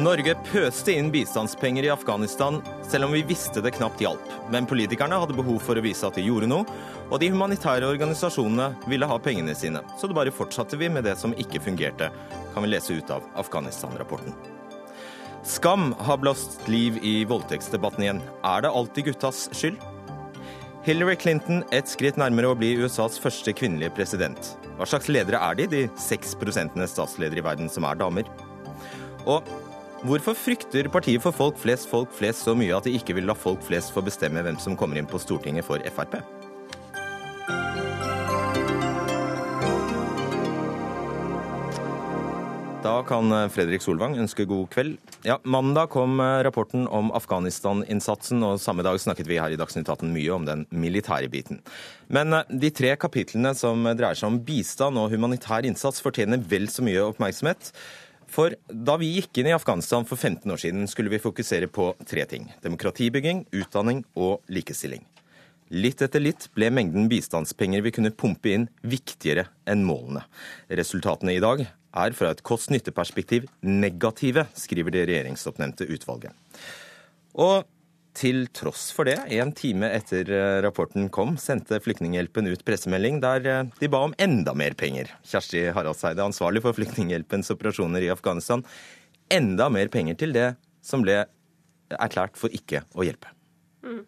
Norge pøste inn bistandspenger i Afghanistan, selv om vi visste det knapt hjalp. Men politikerne hadde behov for å vise at de gjorde noe, og de humanitære organisasjonene ville ha pengene sine. Så det bare fortsatte vi med det som ikke fungerte, kan vi lese ut av Afghanistan-rapporten. Skam har blåst liv i voldtektsdebatten igjen. Er det alltid guttas skyld? Hillary Clinton et skritt nærmere å bli USAs første kvinnelige president. Hva slags ledere er de, de 6 prosentene statsledere i verden som er damer? Og Hvorfor frykter partiet for folk flest folk flest så mye at de ikke vil la folk flest få bestemme hvem som kommer inn på Stortinget for Frp? Da kan Fredrik Solvang ønske god kveld. Ja, Mandag kom rapporten om Afghanistan-innsatsen, og samme dag snakket vi her i Dagsnytt 18 mye om den militære biten. Men de tre kapitlene som dreier seg om bistand og humanitær innsats, fortjener vel så mye oppmerksomhet. For da vi gikk inn i Afghanistan for 15 år siden, skulle vi fokusere på tre ting. Demokratibygging, utdanning og likestilling. Litt etter litt ble mengden bistandspenger vi kunne pumpe inn, viktigere enn målene. Resultatene i dag er fra et kost-nytte-perspektiv negative, skriver det regjeringsoppnevnte utvalget. Og til tross for det, en time etter eh, rapporten kom, sendte Flyktninghjelpen ut pressemelding der eh, de ba om enda mer penger. Kjersti Haraldseide, ansvarlig for Flyktninghjelpens operasjoner i Afghanistan. Enda mer penger til det som ble erklært for ikke å hjelpe. Mm.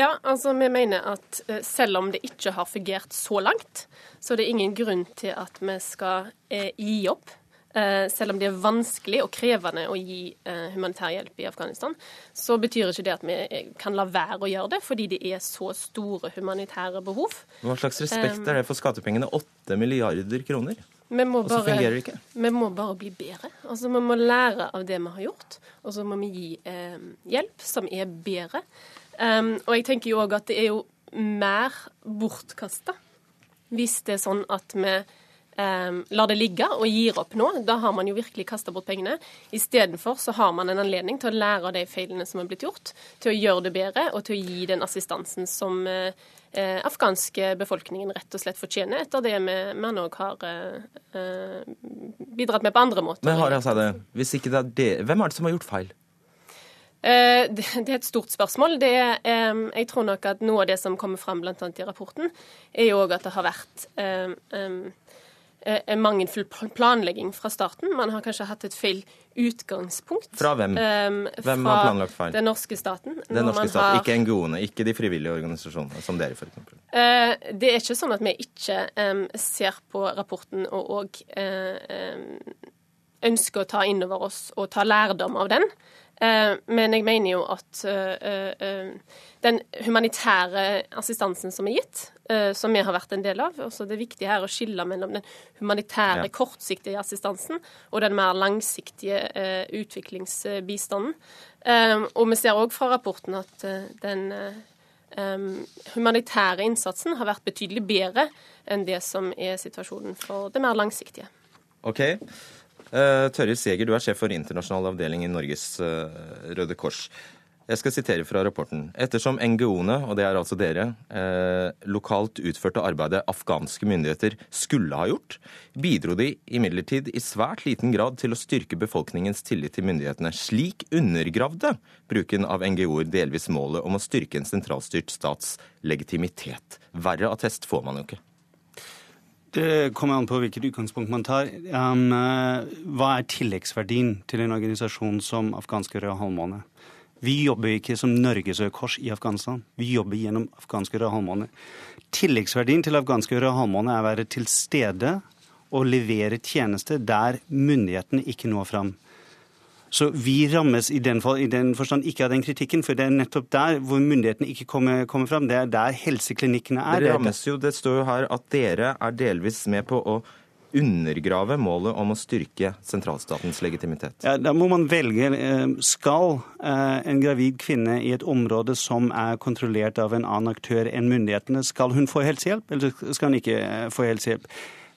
Ja, altså vi mener at eh, selv om det ikke har fungert så langt, så er det ingen grunn til at vi skal gi opp Eh, selv om det er vanskelig og krevende å gi eh, humanitær hjelp i Afghanistan, så betyr ikke det at vi eh, kan la være å gjøre det, fordi det er så store humanitære behov. Hva slags respekt er det for skattepengene? 8 milliarder kroner? Vi må, bare. Vi må bare bli bedre. Altså, Vi må lære av det vi har gjort, og så må vi gi eh, hjelp som er bedre. Um, og jeg tenker jo òg at det er jo mer bortkasta hvis det er sånn at vi um, lar det ligge og gir opp nå, da har man jo virkelig kasta bort pengene. Istedenfor så har man en anledning til å lære av de feilene som er blitt gjort, til å gjøre det bedre og til å gi den assistansen som uh, afghanske befolkningen rett og slett fortjener, etter det vi, vi nå har uh, bidratt med på andre måter. Men har jeg det, hvis ikke det er det, Hvem er det som har gjort feil? Det er et stort spørsmål. Er, jeg tror nok at Noe av det som kommer fram bl.a. i rapporten, er jo òg at det har vært Eh, en mangelfull planlegging fra starten. Man har kanskje hatt et feil utgangspunkt. Fra hvem? Um, hvem fra har planlagt feil? Den norske staten. Den norske staten, har... Ikke NGO-ene, ikke de frivillige organisasjonene, som dere f.eks. Uh, det er ikke sånn at vi ikke um, ser på rapporten og, uh, ønsker å ta inn over oss og ta lærdom av den. Uh, men jeg mener jo at den humanitære assistansen som er gitt, Eh, som vi har vært en del av. Også det er viktig her å skille mellom den humanitære, ja. kortsiktige assistansen og den mer langsiktige utviklingsbistanden. Og vi ser òg fra rapporten at den um, humanitære innsatsen har vært betydelig bedre enn det som er situasjonen for det mer langsiktige. Ok. Uh, Tørje Seger, du er sjef for internasjonal avdeling i Norges Røde Kors. Jeg skal sitere fra rapporten. Ettersom NGO-ene, og det er altså dere, eh, lokalt utførte arbeidet afghanske myndigheter skulle ha gjort, bidro de imidlertid i svært liten grad til å styrke befolkningens tillit til myndighetene. Slik undergravde bruken av NGO-er delvis målet om å styrke en sentralstyrt stats legitimitet. Verre attest får man jo ikke. Det kommer an på hvilket utgangspunkt man tar. Um, eh, hva er tilleggsverdien til en organisasjon som afghanske Røde Halvmåne? Vi jobber ikke som Norges Røde Kors i Afghanistan. Vi jobber gjennom afghanske Røde Halvmåne. Tilleggsverdien til afghanske Røde Halvmåne er å være til stede og levere tjenester der myndighetene ikke når fram. Så vi rammes i den, for, i den, forstand ikke av den kritikken, for det er nettopp der hvor myndighetene ikke kommer, kommer fram. Det er der helseklinikkene er. Dere rammes jo, Det står jo her at dere er delvis med på å undergrave målet om å styrke sentralstatens legitimitet? Ja, Da må man velge. Eh, skal eh, en gravid kvinne i et område som er kontrollert av en annen aktør enn myndighetene, skal hun få helsehjelp, eller skal hun ikke eh, få helsehjelp?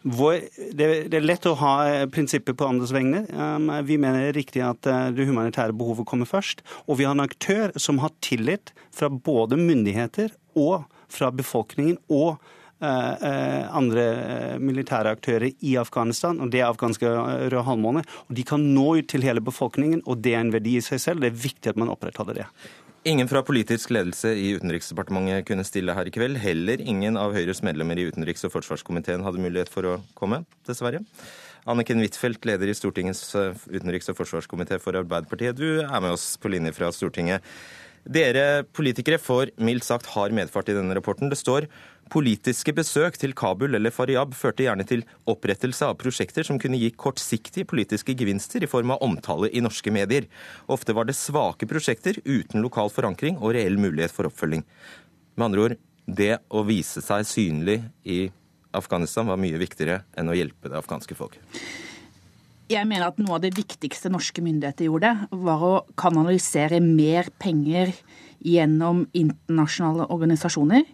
Det, er lett å ha prinsipper på andres vegne. Vi mener det er riktig at det humanitære behovet kommer først. Og vi har en aktør som har tillit fra både myndigheter og fra befolkningen og andre militære aktører i Afghanistan, og det er afghanske Røde Halvmåne. Og de kan nå ut til hele befolkningen, og det er en verdi i seg selv. Det er viktig at man opprettholder det. Ingen fra politisk ledelse i Utenriksdepartementet kunne stille her i kveld. Heller ingen av Høyres medlemmer i utenriks- og forsvarskomiteen hadde mulighet for å komme, dessverre. Anniken Huitfeldt, leder i Stortingets eh, utenriks- og forsvarskomité for Arbeiderpartiet. Du er med oss på linje fra Stortinget. Dere politikere får mildt sagt hard medfart i denne rapporten. Det står politiske besøk til Kabul eller Faryab førte gjerne til opprettelse av prosjekter som kunne gi kortsiktige politiske gevinster i form av omtale i norske medier. Ofte var det svake prosjekter uten lokal forankring og reell mulighet for oppfølging. Med andre ord, det å vise seg synlig i Afghanistan var mye viktigere enn å hjelpe det afghanske folk. Jeg mener at noe av det viktigste norske myndigheter gjorde, var å kanalisere mer penger gjennom internasjonale organisasjoner.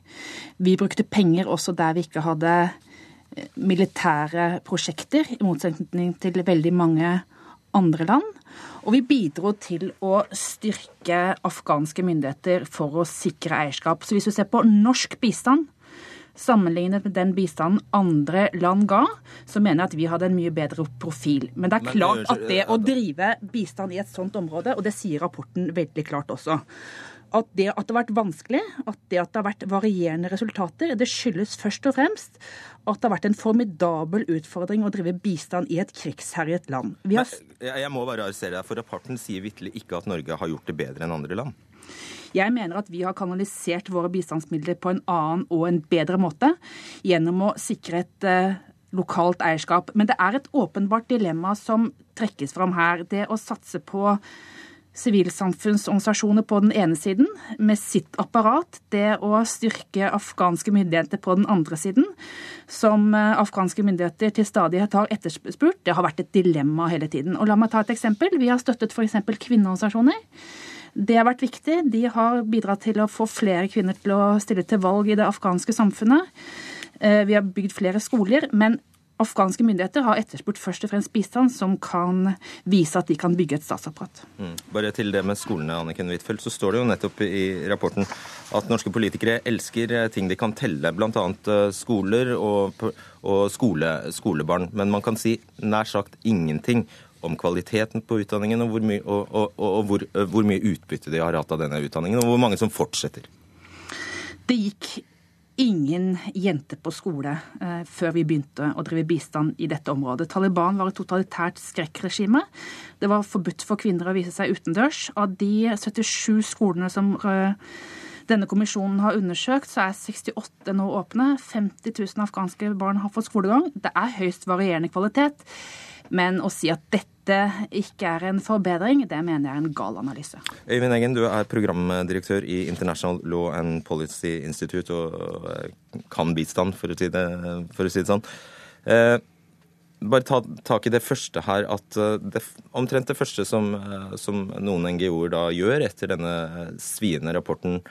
Vi brukte penger også der vi ikke hadde eh, militære prosjekter, i motsetning til veldig mange andre land. Og vi bidro til å styrke afghanske myndigheter for å sikre eierskap. Så hvis du ser på norsk bistand, Sammenlignet med den bistanden andre land ga, så mener jeg at vi hadde en mye bedre profil. Men det er klart at det å drive bistand i et sånt område, og det sier rapporten veldig klart også, at det at det har vært vanskelig, at det at det har vært varierende resultater, det skyldes først og fremst at det har vært en formidabel utfordring å drive bistand i et krigsherjet land. Har... Jeg må bare arrestere deg, for rapporten sier vitterlig ikke at Norge har gjort det bedre enn andre land. Jeg mener at vi har kanalisert våre bistandsmidler på en annen og en bedre måte gjennom å sikre et uh, lokalt eierskap. Men det er et åpenbart dilemma som trekkes fram her. Det å satse på sivilsamfunnsorganisasjoner på den ene siden, med sitt apparat. Det å styrke afghanske myndigheter på den andre siden, som eh, afghanske myndigheter til stadighet har etterspurt, det har vært et dilemma hele tiden. Og La meg ta et eksempel. Vi har støttet f.eks. kvinneorganisasjoner. Det har vært viktig. De har bidratt til å få flere kvinner til å stille til valg i det afghanske samfunnet. Eh, vi har bygd flere skoler. Men afghanske myndigheter har etterspurt først og fremst bistand som kan vise at de kan bygge et statsapparat. Mm. Bare til det med skolene, Anniken Huitfeldt, så står det jo nettopp i rapporten at norske politikere elsker eh, ting de kan telle, bl.a. Eh, skoler og, og skole, skolebarn. Men man kan si nær sagt ingenting om kvaliteten på utdanningen, og hvor mye, og, og, og hvor, hvor mye utbytte de har hatt av denne utdanningen, og hvor mange som fortsetter. Det gikk ingen jenter på skole eh, før vi begynte å drive bistand i dette området. Taliban var et totalitært skrekkregime. Det var forbudt for kvinner å vise seg utendørs. Av de 77 skolene som eh, denne kommisjonen har undersøkt, så er 68 nå åpne. 50 000 afghanske barn har fått skolegang. Det er høyst varierende kvalitet. Men å si at dette ikke er en forbedring, det mener jeg er en gal analyse. Øyvind Eggen, du er programdirektør i International Law and Policy Institute og kan bistand, for å si det, å si det sånn. Eh, bare ta tak i det første her, at eh, det, omtrent det første som, eh, som noen NGO-er da gjør etter denne sviende rapporten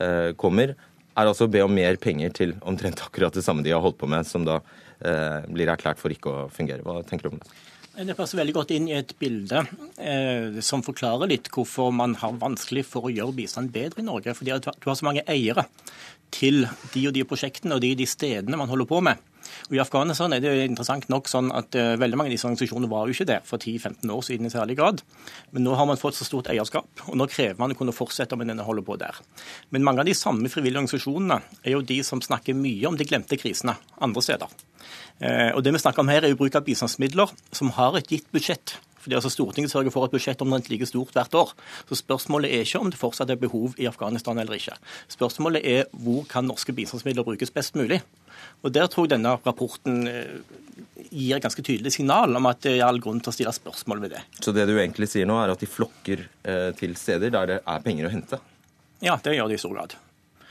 eh, kommer, er altså å be om mer penger til omtrent akkurat det samme de har holdt på med, som da eh, blir erklært for ikke å fungere. Hva tenker du om det? Det passer veldig godt inn i et bilde eh, som forklarer litt hvorfor man har vanskelig for å gjøre bistand bedre i Norge. Fordi du har så mange eiere til de og de prosjektene og de de stedene man holder på med. Og I Afghanistan er det jo interessant nok sånn at eh, veldig mange av disse organisasjonene var jo ikke det for 10-15 år siden i særlig grad. Men nå har man fått så stort eierskap, og nå krever man å kunne fortsette med denne holder på der. Men mange av de samme frivillige organisasjonene er jo de som snakker mye om de glemte krisene andre steder. Uh, og det vi snakker om her er jo bruk av bistandsmidler som har et gitt budsjett. Fordi altså Stortinget sørger for et budsjett omtrent like stort hvert år. Så spørsmålet er ikke om det fortsatt er behov i Afghanistan eller ikke. Spørsmålet er hvor kan norske bistandsmidler brukes best mulig. Og Der tror jeg denne rapporten eh, gir et ganske tydelig signal om at det er all grunn til å stille spørsmål ved det. Så det du egentlig sier nå, er at de flokker eh, til steder der det er penger å hente? Ja, det gjør de i stor grad.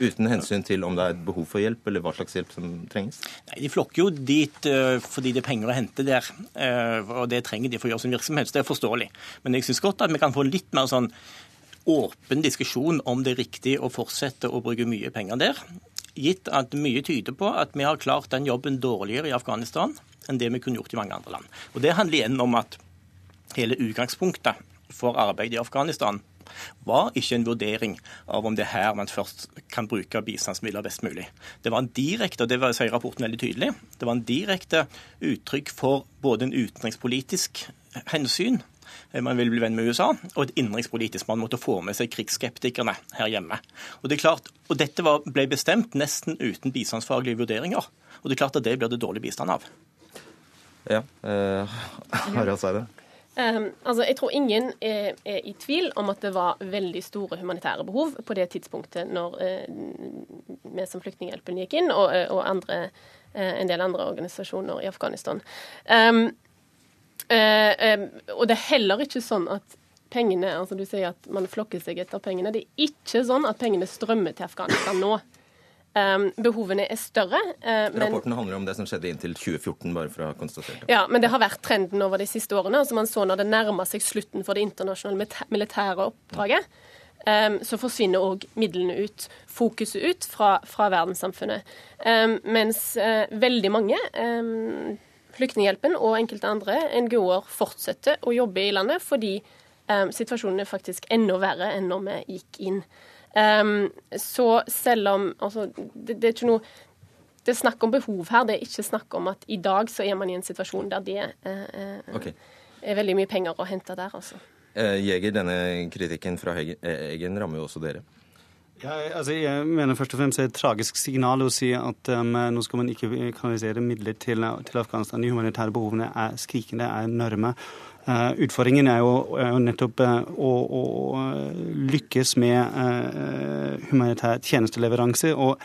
Uten hensyn til om det er behov for hjelp, eller hva slags hjelp som trengs? Nei, De flokker jo dit uh, fordi det er penger å hente der, uh, og det trenger de for å gjøre sin virksomhet. så Det er forståelig. Men jeg syns godt at vi kan få litt mer sånn åpen diskusjon om det er riktig å fortsette å bruke mye penger der gitt at mye tyder på at vi har klart den jobben dårligere i Afghanistan enn det vi kunne gjort i mange andre land. Og Det handler igjen om at hele utgangspunktet for arbeidet i Afghanistan var ikke en vurdering av om det er her man først kan bruke bistandsmidler best mulig. Det var en direkte, og det sier rapporten veldig tydelig, det var en direkte uttrykk for både en utenrikspolitisk hensyn man vil bli venn med USA, og et innenrikspolitisk man måtte få med seg krigsskeptikerne her hjemme. Og det er klart, og Dette var, ble bestemt nesten uten bistandsfaglige vurderinger. Og det er klart at det blir det dårlig bistand av. Ja, uh, Harald Seide. Um, altså, jeg tror ingen er, er, i tvil om at det var veldig store humanitære behov på det tidspunktet når uh, vi som Flyktninghjelpen gikk inn, og, og andre, uh, en del andre organisasjoner i Afghanistan. Um, um, og det er heller ikke sånn at pengene altså Du sier at man flokker seg etter pengene. Det er ikke sånn at pengene strømmer til Afghanistan nå. Um, behovene er større. Uh, men, Rapporten handler om det som skjedde inntil 2014, bare for å konstatere det. Ja, men det har vært trenden over de siste årene. altså Man så når det nærma seg slutten for det internasjonale militære oppdraget, um, så forsvinner òg midlene ut, fokuset ut, fra, fra verdenssamfunnet. Um, mens uh, veldig mange Flyktninghjelpen og enkelte andre NGO-er fortsetter å jobbe i landet fordi situasjonen er faktisk enda verre enn når vi gikk inn. Um, så selv om altså, det, det, er ikke noe det er snakk om behov her, det er ikke snakk om at i dag så er man i en situasjon der det uh, okay. er veldig mye penger å hente der. altså. Eh, Jeger, denne kritikken fra Eggen rammer jo også dere. Ja, altså jeg mener først og fremst det er et tragisk signal å si at um, nå skal man ikke kanalisere midler til, til Afghanistan. De humanitære behovene er skrikende, er enorme. Uh, utfordringen er jo, er jo nettopp uh, å, å, lykkes med humanitær tjenesteleveranse. og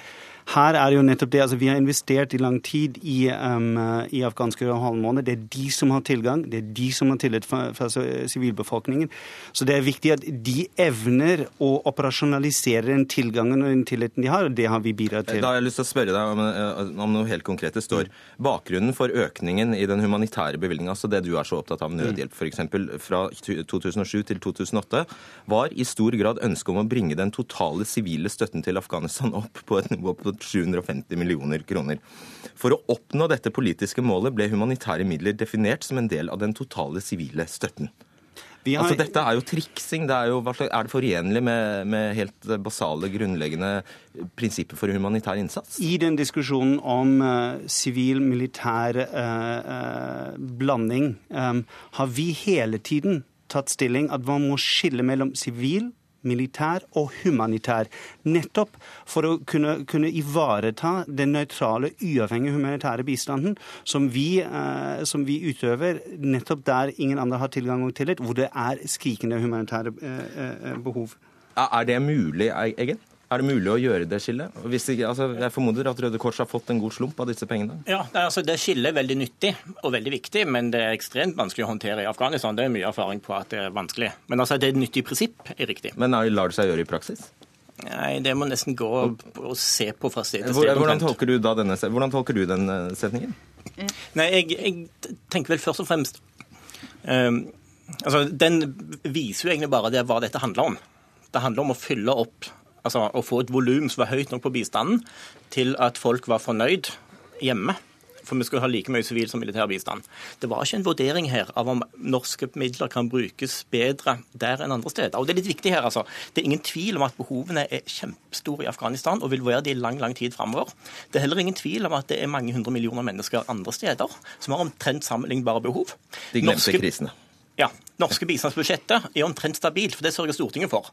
her er jo nettopp det, altså Vi har investert i lang tid i, um, i afghanske halvmåner. Det er de som har tilgang, det er de som har tillit fra, fra sivilbefolkningen. Så det er viktig at de evner å operasjonalisere den tilgangen og den tilliten de har, og det har vi bidratt til. Da har jeg lyst til å spørre deg om, eh, om noe helt konkret. Det står bakgrunnen for økningen i den humanitære bevilgninga, altså det du er så opptatt av, nødhjelp f.eks., fra 2007 til 2008, var i stor grad ønsket om å bringe den totale sivile støtten til Afghanistan opp på et nivå på 750 millioner kroner. For å oppnå dette politiske målet ble humanitære midler definert som en del av den totale sivile støtten. Har... Altså, dette er jo triksing. Det er, jo, er, det forenlig med, med, helt basale, grunnleggende prinsipper for humanitær innsats? I den diskusjonen om sivil-militær uh, uh, uh, blanding um, har vi hele tiden tatt stilling at man må skille mellom sivil militær og humanitær. Nettopp for å kunne, kunne ivareta den nøytrale, uavhengige humanitære bistanden som vi, eh, som vi, utøver nettopp der ingen andre har tilgang og tillit, hvor det er skrikende humanitære eh, eh behov. Er det mulig, Eggen? Er det mulig å gjøre det skillet? Ikke, altså, jeg formoder at Røde Kors har fått en god slump av disse pengene? Ja, altså, Det skillet er veldig nyttig og veldig viktig, men det er ekstremt vanskelig å håndtere i Afghanistan. Det er mye erfaring på at det er vanskelig. Men altså, det er et nyttig prinsipp er riktig. Men lar det seg gjøre i praksis? Nei, det må nesten gå og se på fra sted til sted. Hvordan tolker du, da denne, hvordan tolker du den eh, setningen? Nei, jeg, jeg, tenker vel først og fremst um, altså, Den viser jo egentlig bare det, hva dette handler om. Det handler om å fylle opp altså å få et volum som var høyt nok på bistanden til at folk var fornøyd hjemme. For vi skulle ha like mye sivil som militær bistand. Det var ikke en vurdering her av om norske midler kan brukes bedre der enn andre steder. Og Det er litt viktig her, altså. Det er ingen tvil om at behovene er kjempestore i Afghanistan og vil være det i lang lang tid framover. Det er heller ingen tvil om at det er mange hundre millioner mennesker andre steder som har omtrent sammenlignbare behov. De glemte norske... krisene. Ja. Norske bistandsbudsjettet er omtrent stabilt, for det sørger Stortinget for.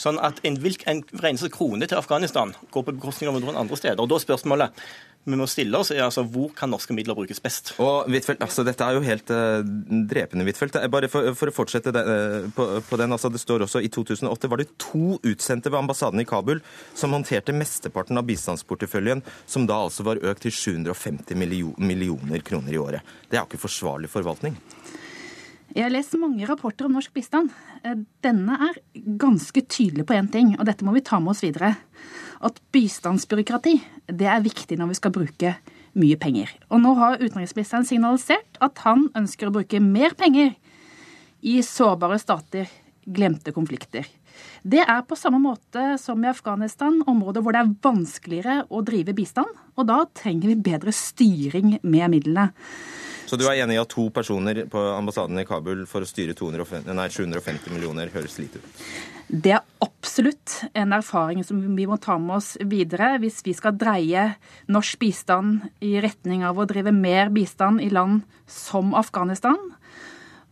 Sånn at en, en eneste krone til Afghanistan går på bekostning av noen andre steder. Og da spørsmålet vi må stille oss er altså hvor kan norske midler brukes best? Og Wittfeldt, altså Dette er jo helt uh, drepende, Huitfeldt. Bare for, for, å fortsette det, uh, på, på, den. altså Det står også i 2008 var det to utsendte ved ambassaden i Kabul som håndterte mesteparten av bistandsporteføljen, som da altså var økt til 750 millioner kroner i året. Det er jo ikke forsvarlig forvaltning. Jeg har lest mange rapporter om norsk bistand. Eh, denne er ganske tydelig på én ting, og dette må vi ta med oss videre. At bistandsbyråkrati det er viktig når vi skal bruke mye penger. Og nå har utenriksministeren signalisert at han ønsker å bruke mer penger i sårbare stater, glemte konflikter. Det er på samme måte som i Afghanistan, områder hvor det er vanskeligere å drive bistand. Og da trenger vi bedre styring med midlene. Så du er enig i at to personer på ambassaden i Kabul for å styre 250, nei, 750 millioner høres lite ut? Det er absolutt en erfaring som vi må ta med oss videre hvis vi skal dreie norsk bistand i retning av å drive mer bistand i land som Afghanistan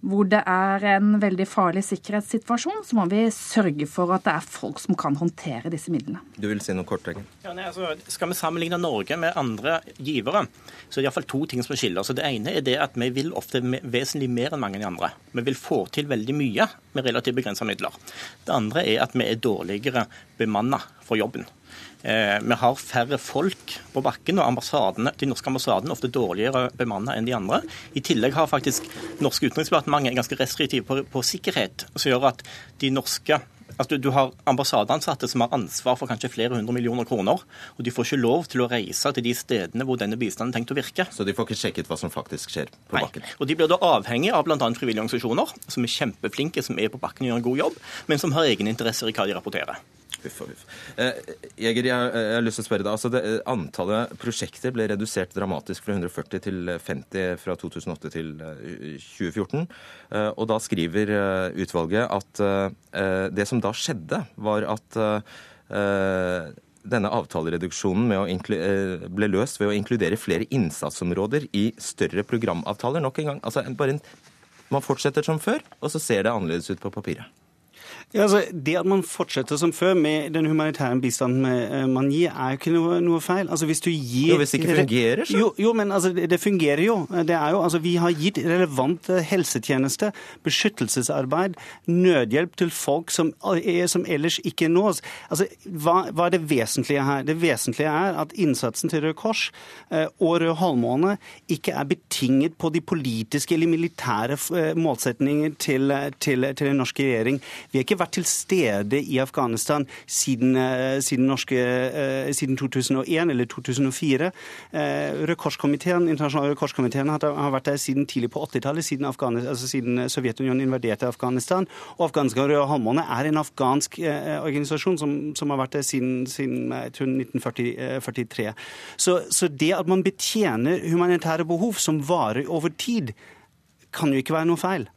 hvor det er en veldig farlig sikkerhetssituasjon, så må vi sørge for at det er folk som kan håndtere disse midlene. Du vil si noe kort, Eggen? Ja, nei, altså, skal vi sammenligne Norge med andre givere, så er det iallfall to ting som skiller. Så det ene er det at vi vil ofte vesentlig mer enn mange andre. Vi vil få til veldig mye med relativt begrensa midler. Det andre er at vi er dårligere bemanna for jobben. Eh, vi har færre folk på bakken, og ambassadene, de norske ambassadene er ofte dårligere bemannet enn de andre. I tillegg har faktisk norske utenriksdepartementet ganske restriktive på, på sikkerhet, som gjør at de norske Altså, du har ambassadeansatte som har ansvar for kanskje flere hundre millioner kroner, og de får ikke lov til å reise til de stedene hvor denne bistanden er tenkt å virke. Så de får ikke sjekket hva som faktisk skjer på Nei. bakken? Og De blir da avhengig av bl.a. frivillige organisasjoner, som er kjempeflinke, som er på bakken og gjør en god jobb, men som har egeninteresser i hva de rapporterer. Huff og huff. Eh, Jeger, jeg, jeg, har lyst til å spørre deg. Altså det, antallet prosjekter ble redusert dramatisk fra 140 til 50 fra 2008 til 2014. Eh, og da skriver eh, utvalget at eh, det som da skjedde, var at eh, denne avtalereduksjonen eh, ble løst ved å inkludere flere innsatsområder i større programavtaler. Nok en gang. Altså, en, man fortsetter som før, og så ser det annerledes ut på papiret. Ja, altså, det at man fortsetter som før med den humanitære bistanden eh, man gir, er jo ikke noe, noe feil. Altså, hvis du gir... Jo, Hvis det ikke fungerer, så Jo, jo men altså, det, fungerer jo. Det er jo, altså, Vi har gitt relevant helsetjeneste, beskyttelsesarbeid, nødhjelp til folk som, som ellers ikke nås. Altså, hva, hva, er det vesentlige her? Det vesentlige er at innsatsen til Røde Kors eh, og Røde Halvmåne ikke er betinget på de politiske eller militære eh, målsetninger til, til, til den norske regjering. Vi er ikke vært til stede i Afghanistan siden, eh, siden, norske, eh, siden 2001 eller 2004. Eh, Røde Kors-komiteen, har vært der siden tidlig på 80-tallet, siden, altså siden Sovjetunionen invaderte Afghanistan. Og Afghanske Røde Halvmåne er en afghansk organisasjon som, som, har vært der siden, siden 1943. Så, så det at man betjener humanitære behov som varer over tid, kan jo ikke være noe feil.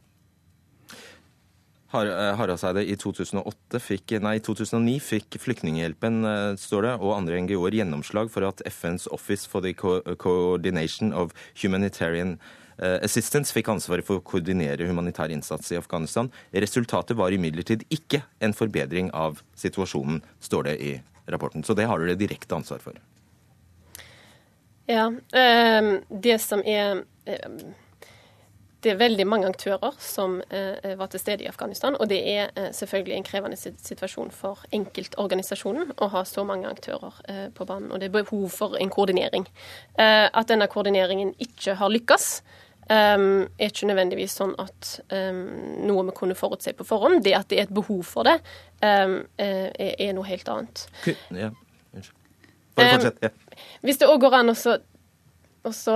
Eh, Haraseide i 2008 fikk, nei, 2009 fikk Flyktninghjelpen eh, står det, og andre NGO-er gjennomslag for at FNs Office for the Coordination of Humanitarian eh, Assistance fikk ansvaret for å koordinere humanitær innsats i Afghanistan. Resultatet var imidlertid ikke en forbedring av situasjonen, står det i rapporten. Så det har dere direkte ansvar for. Ja, det som er det er veldig mange aktører som eh, var til stede i Afghanistan. Og det er eh, selvfølgelig en krevende situasjon for enkeltorganisasjonen å ha så mange aktører eh, på banen. Og det er behov for en koordinering. Eh, at denne koordineringen ikke har lykkes, eh, er ikke nødvendigvis sånn at eh, noe vi kunne forutse på forhånd. Det at det er et behov for det, er, er, noe helt annet. Ja, Bare fortsett. Ja. Hvis det òg går an å og så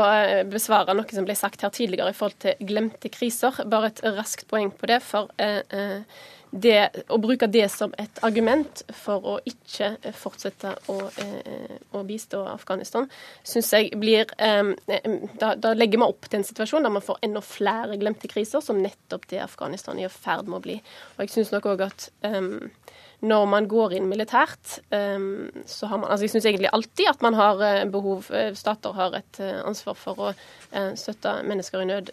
besvarer noe som ble sagt her tidligere i forhold til glemte kriser. Bare et raskt poeng på det. For eh, eh, det, å bruke det som et argument for å ikke fortsette å, å bistå Afghanistan, syns jeg blir da, da, legger vi opp til en situasjon der man får enda flere glemte kriser, som nettopp det Afghanistan er i ferd med å bli. Og jeg syns nok òg at um, når man går inn militært, så har man altså Jeg syns egentlig alltid at man har eh, behov eh, Stater har et eh, ansvar for å støtte mennesker i nød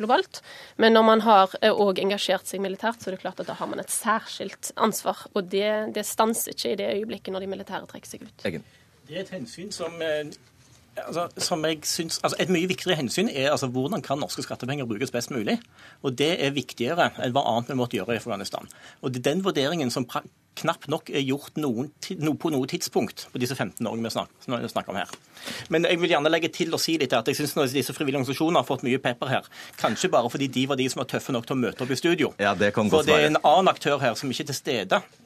globalt. Men når man har òg engasjert seg militært, så er det klart at da har man et særskilt ansvar. Og det, det stanser ikke i det øyeblikket når de militære trekker seg ut. Egen. Det er et hensyn som Altså, som jeg synes, altså Et mye viktigere hensyn er altså, hvordan kan norske skattepenger brukes best mulig. Og Det er viktigere enn hva annet vi måtte gjøre i Afghanistan. Og Det er den vurderingen som knapt nok er gjort noen, no, på noe tidspunkt på disse 15 årene vi snakker, snakker, om her. Men jeg vil gjerne legge til og si litt at jeg syns disse frivillige organisasjonene har fått mye pepper her. Kanskje bare fordi de var de som var tøffe nok til å møte opp i studio. Ja, det kan For det er en annen aktør her som ikke er til stede eh,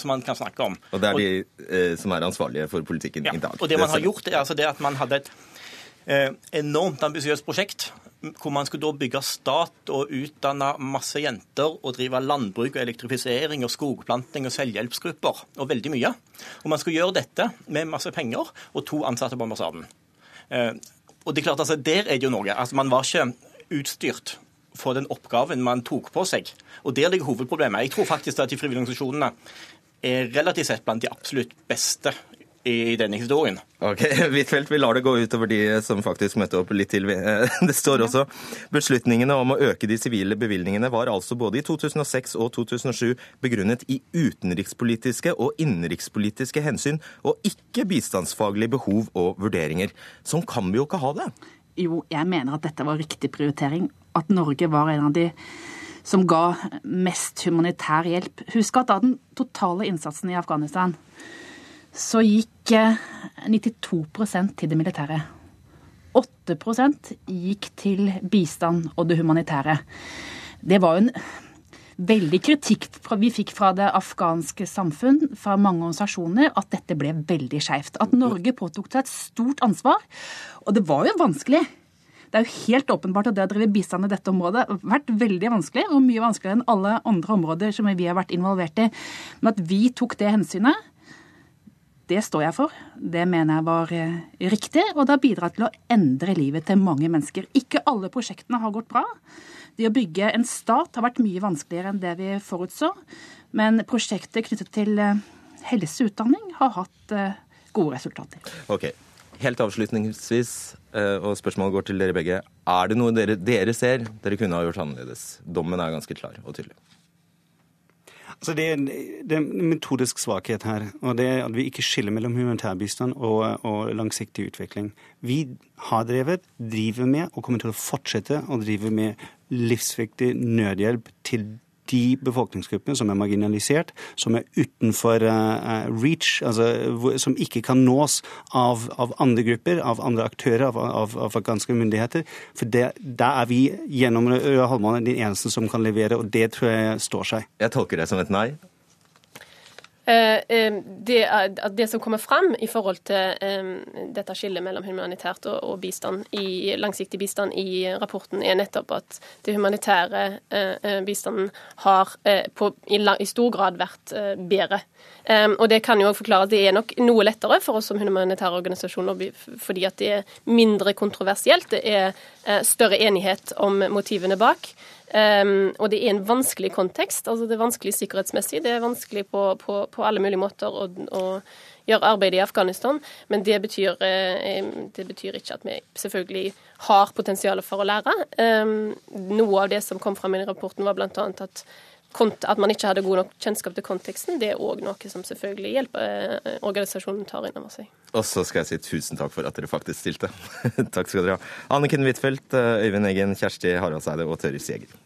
som man kan snakke om. Og det er de og, som er ansvarlige for politikken ja, i dag. Og det man har gjort, er altså det at man hadde et eh, enormt ambisiøst prosjekt hvor man skulle da bygge stat og utdanne masse jenter og drive landbruk og elektrifisering og skogplanting og selvhjelpsgrupper og veldig mye. Og man skulle gjøre dette med masse penger og to ansatte på ambassaden. Eh, og det er klart, altså, Der er det jo noe. Altså, Man var ikke utstyrt for den oppgaven man tok på seg. Og Der ligger hovedproblemet. Jeg tror faktisk at de frivillige organisasjonene er relativt sett blant de absolutt beste i denne historien. Ok, Huitfeldt, vi lar det gå utover de som faktisk møtte opp litt til. Det står også beslutningene om å øke de sivile bevilgningene var altså både i 2006 og 2007 begrunnet i utenrikspolitiske og innenrikspolitiske hensyn, og ikke bistandsfaglige behov og vurderinger. Sånn kan vi jo ikke ha det. Jo, jeg mener at dette var riktig prioritering. At Norge var en av de som ga mest humanitær hjelp. Husk at da den totale innsatsen i Afghanistan så gikk 92 eh, til det militære. 8% gikk til bistand og det humanitære. Det var jo en veldig kritikk vi fikk fra det afghanske samfunn, fra mange organisasjoner, at dette ble veldig skeivt. At Norge påtok seg et stort ansvar. Og det var jo vanskelig. Det er jo helt åpenbart at det å drive bistand i dette området har vært veldig vanskelig, og mye vanskeligere enn alle andre områder som vi har vært involvert i. Men at vi tok det hensynet, det står jeg for. Det mener jeg var eh, riktig, og det har bidratt til å endre livet til mange mennesker. Ikke alle prosjektene har gått bra. Det å bygge en stat har vært mye vanskeligere enn det vi forutså. Men prosjektet knyttet til eh, helse og utdanning har hatt eh, gode resultater. Ok. Helt avslutningsvis, og spørsmålet går til dere begge. Er det noe dere, dere ser dere kunne ha gjort annerledes? Dommen er ganske klar og tydelig. Altså det, det, er, en metodisk svakhet her. og det er At vi ikke skiller mellom humanitær bistand og, og, langsiktig utvikling. Vi har drevet, driver med og kommer til å fortsette å drive med livsviktig nødhjelp til de befolkningsgruppene som er marginalisert, som er utenfor uh, reach, altså som ikke kan nås av, av, andre grupper, av andre aktører, av, av, av afghanske myndigheter. For der er vi gjennom Røde Halvmåne de eneste som kan levere, og det tror jeg står seg. Jeg tolker det som et nei. Eh, eh, det, det, som kommer fram i forhold til dette skillet mellom humanitært og, bistand i, langsiktig bistand i rapporten, er nettopp at det humanitære uh, bistanden har på, i, i, stor grad vært bedre. Og Det kan jo forklare at det er nok noe lettere for oss som humanitære organisasjoner fordi at det er mindre kontroversielt. Det er større enighet om motivene bak. Um, og det er en vanskelig kontekst. altså Det er vanskelig sikkerhetsmessig. Det er vanskelig på, på, på alle mulige måter å, å, gjøre arbeid i Afghanistan. Men det betyr, uh, det betyr, ikke at vi selvfølgelig har potensial for å lære. Um, noe av det som kom fram i rapporten, var bl.a. At, at man ikke hadde god nok kjennskap til konteksten. Det er òg noe som selvfølgelig hjelper uh, organisasjonen tar inn over seg. Og så skal jeg si tusen takk for at dere faktisk stilte. takk skal dere ha. Anniken Huitfeldt, Øyvind Eggen, Kjersti Haraldseide og Tørris Jæger.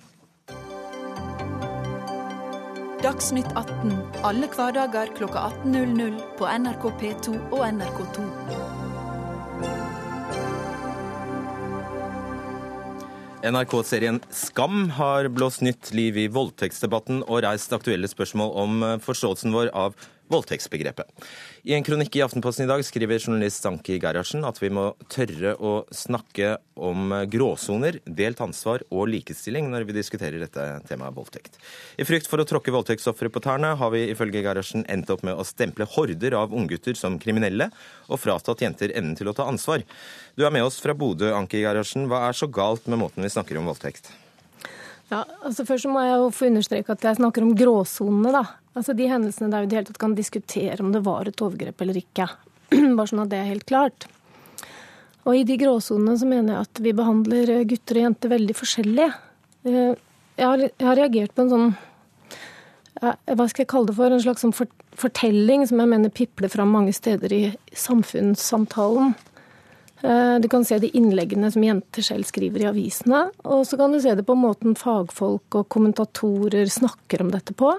Dagsnytt 18 alle hverdager kl 18.00 på NRK P2 og NRK2. NRK-serien Skam har blåst nytt liv i voldtektsdebatten og reist aktuelle spørsmål om forståelsen vår av voldtektsbegrepet. I en kronikk i Aftenposten i dag skriver journalist Sanki Gerhardsen at vi må tørre å snakke om gråsoner, delt ansvar og likestilling når vi diskuterer dette temaet voldtekt. I frykt for å tråkke voldtektsofre på tærne har vi ifølge Gerhardsen endt opp med å stemple horder av unggutter som kriminelle, og fratatt jenter evnen til å ta ansvar. Du er med oss fra Bodø, Anki Gerhardsen. Hva er så galt med måten vi snakker om voldtekt? Ja, altså Først må jeg jo få understreke at jeg snakker om gråsonene. da. Altså De hendelsene der vi det tatt kan diskutere om det var et overgrep eller ikke. Bare sånn at det er helt klart. Og i de gråsonene så mener jeg at vi behandler gutter og jenter veldig forskjellig. Eh, jeg har, jeg har reagert på en sånn hva skal jeg kalle det for, en slags sånn fortelling som jeg mener pipler fram mange steder i samfunnssamtalen. Eh, du kan se de innleggene som jenter selv skriver i avisene. Og så kan du se det på måten fagfolk og kommentatorer snakker om dette på.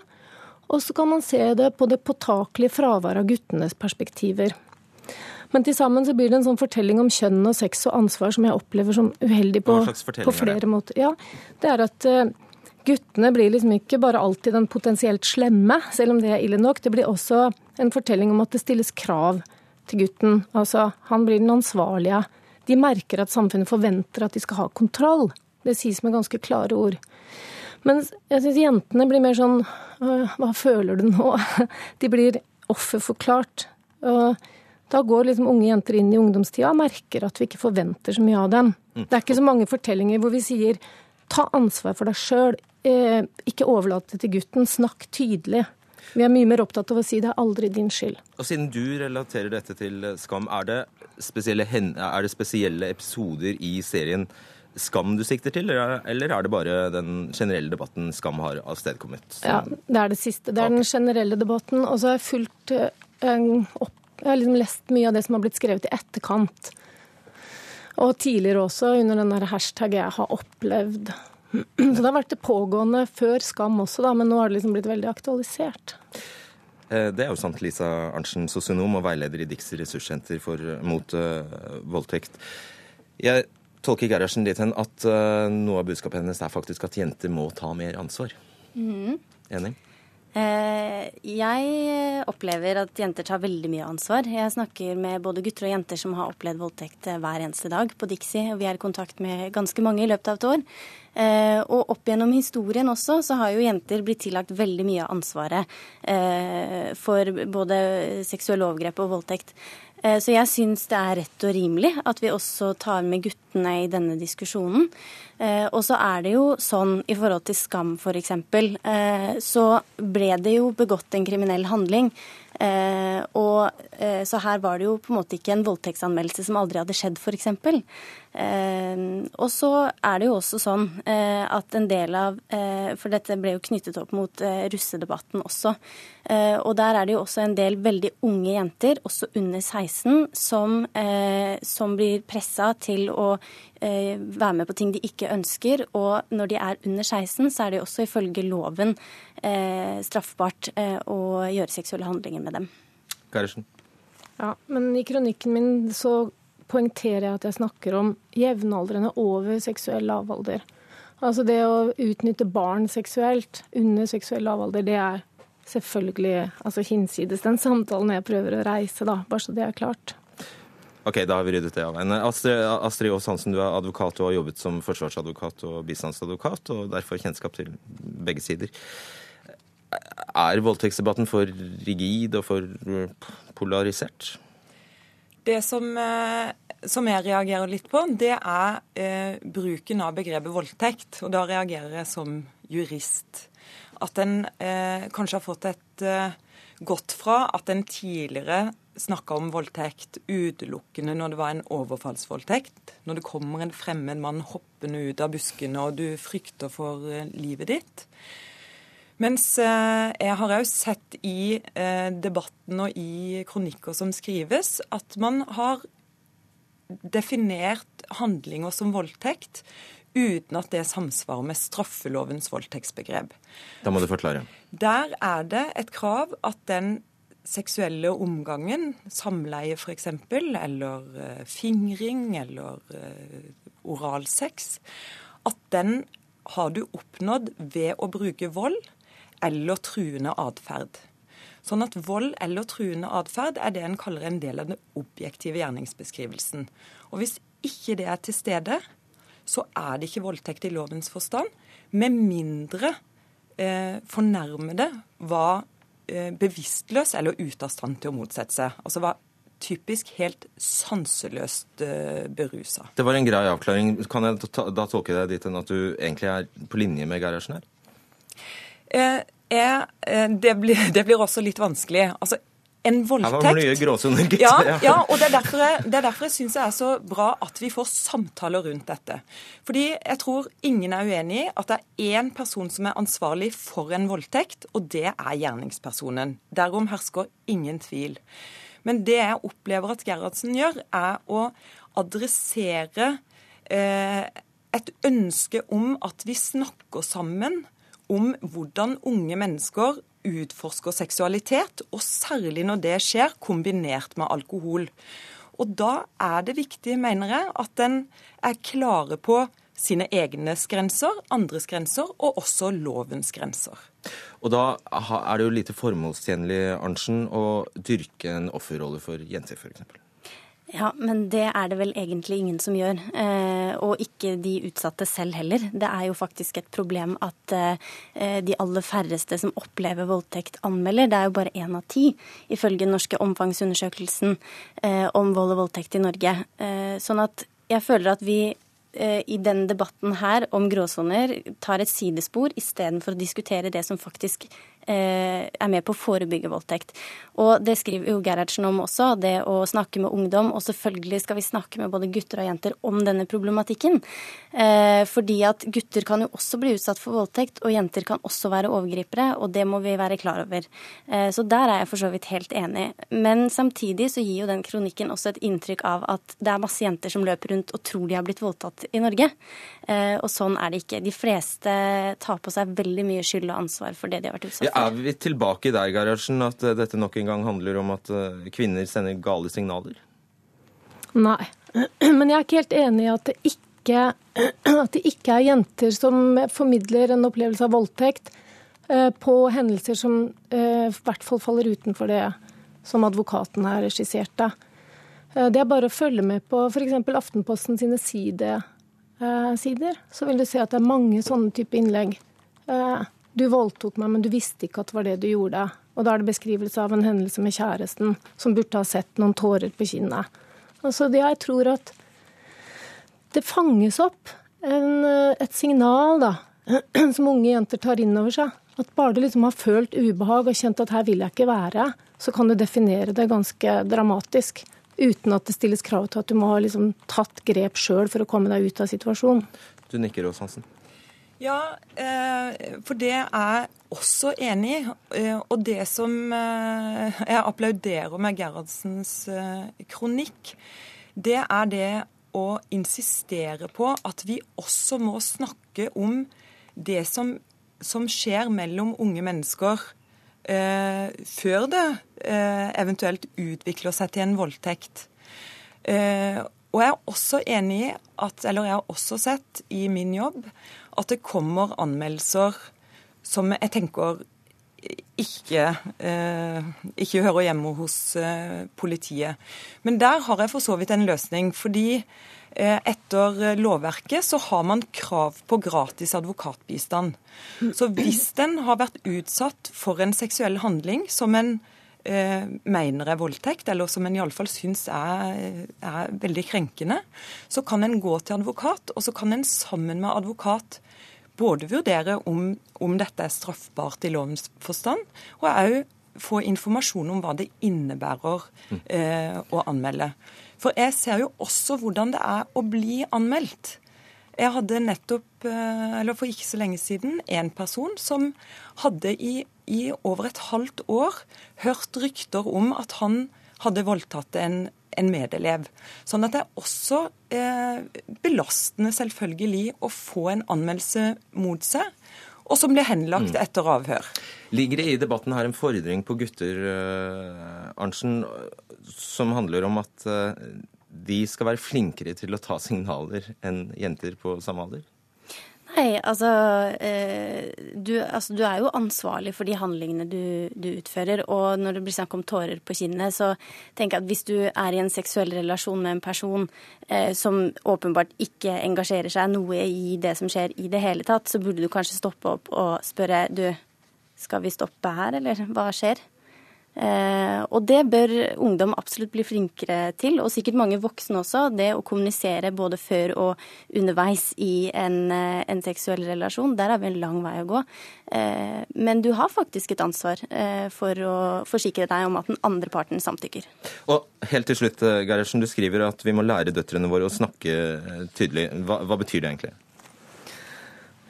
Og så kan man se det på det påtakelige fraværet av guttenes perspektiver. Men til sammen så blir det en sånn fortelling om kjønn og sex og ansvar som jeg opplever som uheldig på, på flere måter. Ja, det er at uh, guttene blir liksom ikke bare alltid den potensielt slemme, selv om det er ille nok. Det blir også en fortelling om at det stilles krav til gutten. Altså, han blir den ansvarlige. De merker at samfunnet forventer at de skal ha kontroll. Det sies med ganske klare ord. Men jeg syns jentene blir mer sånn Hva føler du nå? De blir offerforklart. Og Da går liksom unge jenter inn i ungdomstida og merker at vi ikke forventer så mye av dem. Det er ikke så mange fortellinger hvor vi sier ta ansvar for deg sjøl, eh, ikke overlat det til gutten, snakk tydelig. Vi er mye mer opptatt av å si det er aldri din skyld. Og Siden du relaterer dette til eh, Skam, er det spesielle, er det spesielle episoder i serien Skam du sikter til, eller er det bare den generelle debatten Skam har avstedkommet? Ja, det er det siste. Det er den generelle debatten. Og så har jeg fulgt uh, opp Jeg har liksom lest mye av det som har blitt skrevet i etterkant. Og tidligere også, under den der hashtag 'jeg har opplevd'. Så det har vært det pågående før Skam også, da, men nå har det liksom blitt veldig aktualisert. Eh, det er jo sant, Lisa Arntzen, sosionom og veileder i Dix ressurssenter for, mot uh, voldtekt. Jeg tolker Gerhardsen dit hen at uh, noe av budskapet hennes er faktisk at jenter må ta mer ansvar. Mm. Enig? Eh, jeg opplever at jenter tar veldig mye ansvar. Jeg snakker med både gutter og jenter som har opplevd voldtekt hver eneste dag på Dixie. og Vi er i kontakt med ganske mange i løpet av et år. Eh, og opp gjennom historien også så har jo jenter blitt tillagt veldig mye av ansvaret eh, for både seksuelle overgrep og voldtekt. Eh, så jeg syns det er rett og rimelig at vi også tar med guttene i denne diskusjonen. Eh, og så er det jo sånn i forhold til skam f.eks., eh, så ble det jo begått en kriminell handling. Og, så her var det jo på en måte ikke en voldtektsanmeldelse som aldri hadde skjedd, f.eks. Eh, og så er det jo også sånn eh, at en del av eh, For dette ble jo knyttet opp mot eh, russedebatten også. og der er det jo også en del veldig unge jenter, også under 16, som, som blir pressa til å være med på ting de ikke ønsker. Og når de er under 16, så er det jo også ifølge loven straffbart å gjøre seksuelle handlinger med dem. Gerhardsen? Ja, men i kronikken min så poengterer jeg at jeg snakker om jevnaldrende over seksuell lavalder. Altså det å utnytte barn seksuelt under seksuell lavalder, det er selvfølgelig altså hinsides den samtalen jeg prøver å reise, da, bare så det er klart. Ok, da har vi ryddet det av. Astrid, Astrid Aas Hansen, du er advokat og har jobbet som forsvarsadvokat og bistandsadvokat, og derfor kjennskap til begge sider. Er voldtektsdebatten for rigid og for polarisert? Det som, eh, som, jeg reagerer litt på, det er eh, bruken av begrepet voldtekt. Og da reagerer jeg som jurist. At en eh, kanskje har fått et eh, gått fra at en tidligere snakka om voldtekt utelukkende når det var en overfallsvoldtekt. Når det kommer en fremmed mann hoppende ut av buskene og du frykter for eh, livet ditt. Mens eh, jeg har òg sett i eh, debatten og i kronikker som skrives, at man har definert handlinger som voldtekt uten at det samsvarer med straffelovens voldtektsbegrep. Da må du forklare. Der er det et krav at den seksuelle omgangen, samleie f.eks., eller uh, fingring eller oralsex, at den har du oppnådd ved å bruke vold eller truende atferd. Sånn at vold eller truende atferd er det en kaller en del av den objektive gjerningsbeskrivelsen. Og hvis ikke det er til stede, så er det ikke voldtekt i lovens forstand, med mindre eh, fornærmede var eh, bevisstløs eller ute av stand til å motsette seg. Altså var typisk helt sanseløst uh, berusa. Det var en grei avklaring. Kan jeg da tolke deg dit at du egentlig er på linje med Gerhardsen her? Eh, er, eh, det, blir, det, blir, også litt vanskelig. Altså, en voldtekt. Ja, ja, og det er derfor jeg, det er derfor jeg syns det er så bra at vi får samtaler rundt dette. Fordi jeg tror ingen er uenig i at det er én person som er ansvarlig for en voldtekt, og det er gjerningspersonen. Derom hersker ingen tvil. Men det jeg opplever at Gerhardsen gjør, er å adressere eh, et ønske om at vi snakker sammen om hvordan unge mennesker utforsker seksualitet, og særlig når det skjer kombinert med alkohol. Og da er det viktig, mener jeg, at en er klare på sine egne grenser, andres grenser og også lovens grenser. Og da er det jo lite formålstjenlig, Arntzen, å dyrke en offerrolle for jenter, f.eks. Ja, men det er det vel egentlig ingen som gjør. Eh, og ikke de utsatte selv heller. Det er jo faktisk et problem at eh, de aller færreste som opplever voldtekt, anmelder. Det er jo bare én av ti, ifølge den norske omfangsundersøkelsen eh, om vold og voldtekt i Norge. Sånn at jeg føler at vi i denne debatten her om gråsoner tar et sidespor istedenfor å diskutere det som faktisk er med på å forebygge voldtekt. Og det skriver jo Gerhardsen om også, det å snakke med ungdom. Og selvfølgelig skal vi snakke med både gutter og jenter om denne problematikken. Eh, fordi at gutter kan jo også bli utsatt for voldtekt, og jenter kan også være overgripere, og det må vi være klar over. Eh, så der er jeg for så vidt helt enig. Men samtidig så gir jo den kronikken også et inntrykk av at det er masse jenter som løper rundt og tror de har blitt voldtatt i Norge. Og sånn er det ikke. De fleste tar på seg veldig mye skyld og ansvar for det de har vært utsatt for. Er vi tilbake der, Gerhardsen, at eh, dette nok en gang handler om at eh, kvinner sender gale signaler? Nei, men jeg er ikke helt enig i at det ikke, at det ikke er jenter som formidler en opplevelse av voldtekt eh, på hendelser som i hvert fall faller utenfor det som advokaten her skisserte. Det er bare å følge med på f.eks. Aftenposten sine side, sider, så vil du se at det er mange sånne type innlegg. Du voldtok meg, men du visste ikke at det var det du gjorde. Og da er det beskrivelse av en hendelse med kjæresten som burde ha sett noen tårer på kinnet. Altså, jeg tror at det fanges opp en, et signal da, som unge jenter tar inn over seg. At bare du liksom har følt ubehag og kjent at her vil jeg ikke være, så kan du definere det ganske dramatisk. Uten at det stilles krav til at du må ha liksom tatt grep sjøl for å komme deg ut av situasjonen. Du nikker, Ås Hansen. Ja, eh, for det er jeg også enig i. Eh, og det som eh, jeg applauderer med Gerhardsens kronikk, det er det å insistere på at vi også må snakke om det som, som skjer mellom unge mennesker før det eventuelt utvikler seg til en voldtekt. Og jeg er også enig i at, eller jeg har også sett i min jobb at det kommer anmeldelser som jeg tenker ikke, eh, ikke hører hjemme hos eh, politiet. Men der har jeg for så vidt en løsning. fordi eh, etter lovverket så har man krav på gratis advokatbistand. Så hvis den har vært utsatt for en seksuell handling som en eh, mener er voldtekt, eller som en iallfall syns er, er veldig krenkende, så kan en gå til advokat, og så kan en sammen med advokat både vurdere om, om dette er straffbart i lovens forstand, og òg få informasjon om hva det innebærer eh, å anmelde. For jeg ser jo også hvordan det er å bli anmeldt. Jeg hadde nettopp, eller for ikke så lenge siden, en person som hadde i, i over et halvt år hørt rykter om at han hadde voldtatt en, en medelev. Sånn at det er også eh, belastende selvfølgelig å få en anmeldelse mot seg, og som blir henlagt mm. etter avhør. Ligger det i debatten her en fordring på gutter, uh, Arntzen, som handler om at uh, de skal være flinkere til å ta signaler enn jenter på samme alder? Nei, altså, eh, du, altså du, er jo ansvarlig for de handlingene du, du, utfører. Og når det blir snakk om tårer på kinnet, så tenker jeg at hvis du er i en seksuell relasjon med en person eh, som åpenbart ikke engasjerer seg noe i det som skjer i det hele tatt, så burde du kanskje stoppe opp og spørre du, skal vi stoppe her, eller hva skjer? Eh, og det bør ungdom absolutt bli flinkere til, og sikkert mange voksne også. Det å kommunisere både før og underveis i en, eh, en seksuell relasjon. Der har vi en lang vei å gå. Eh, men du har faktisk et ansvar for å forsikre deg om at den andre parten samtykker. Og helt til slutt, Gerhardsen, du skriver at vi må lære døtrene våre å snakke tydelig. Hva, hva betyr det egentlig?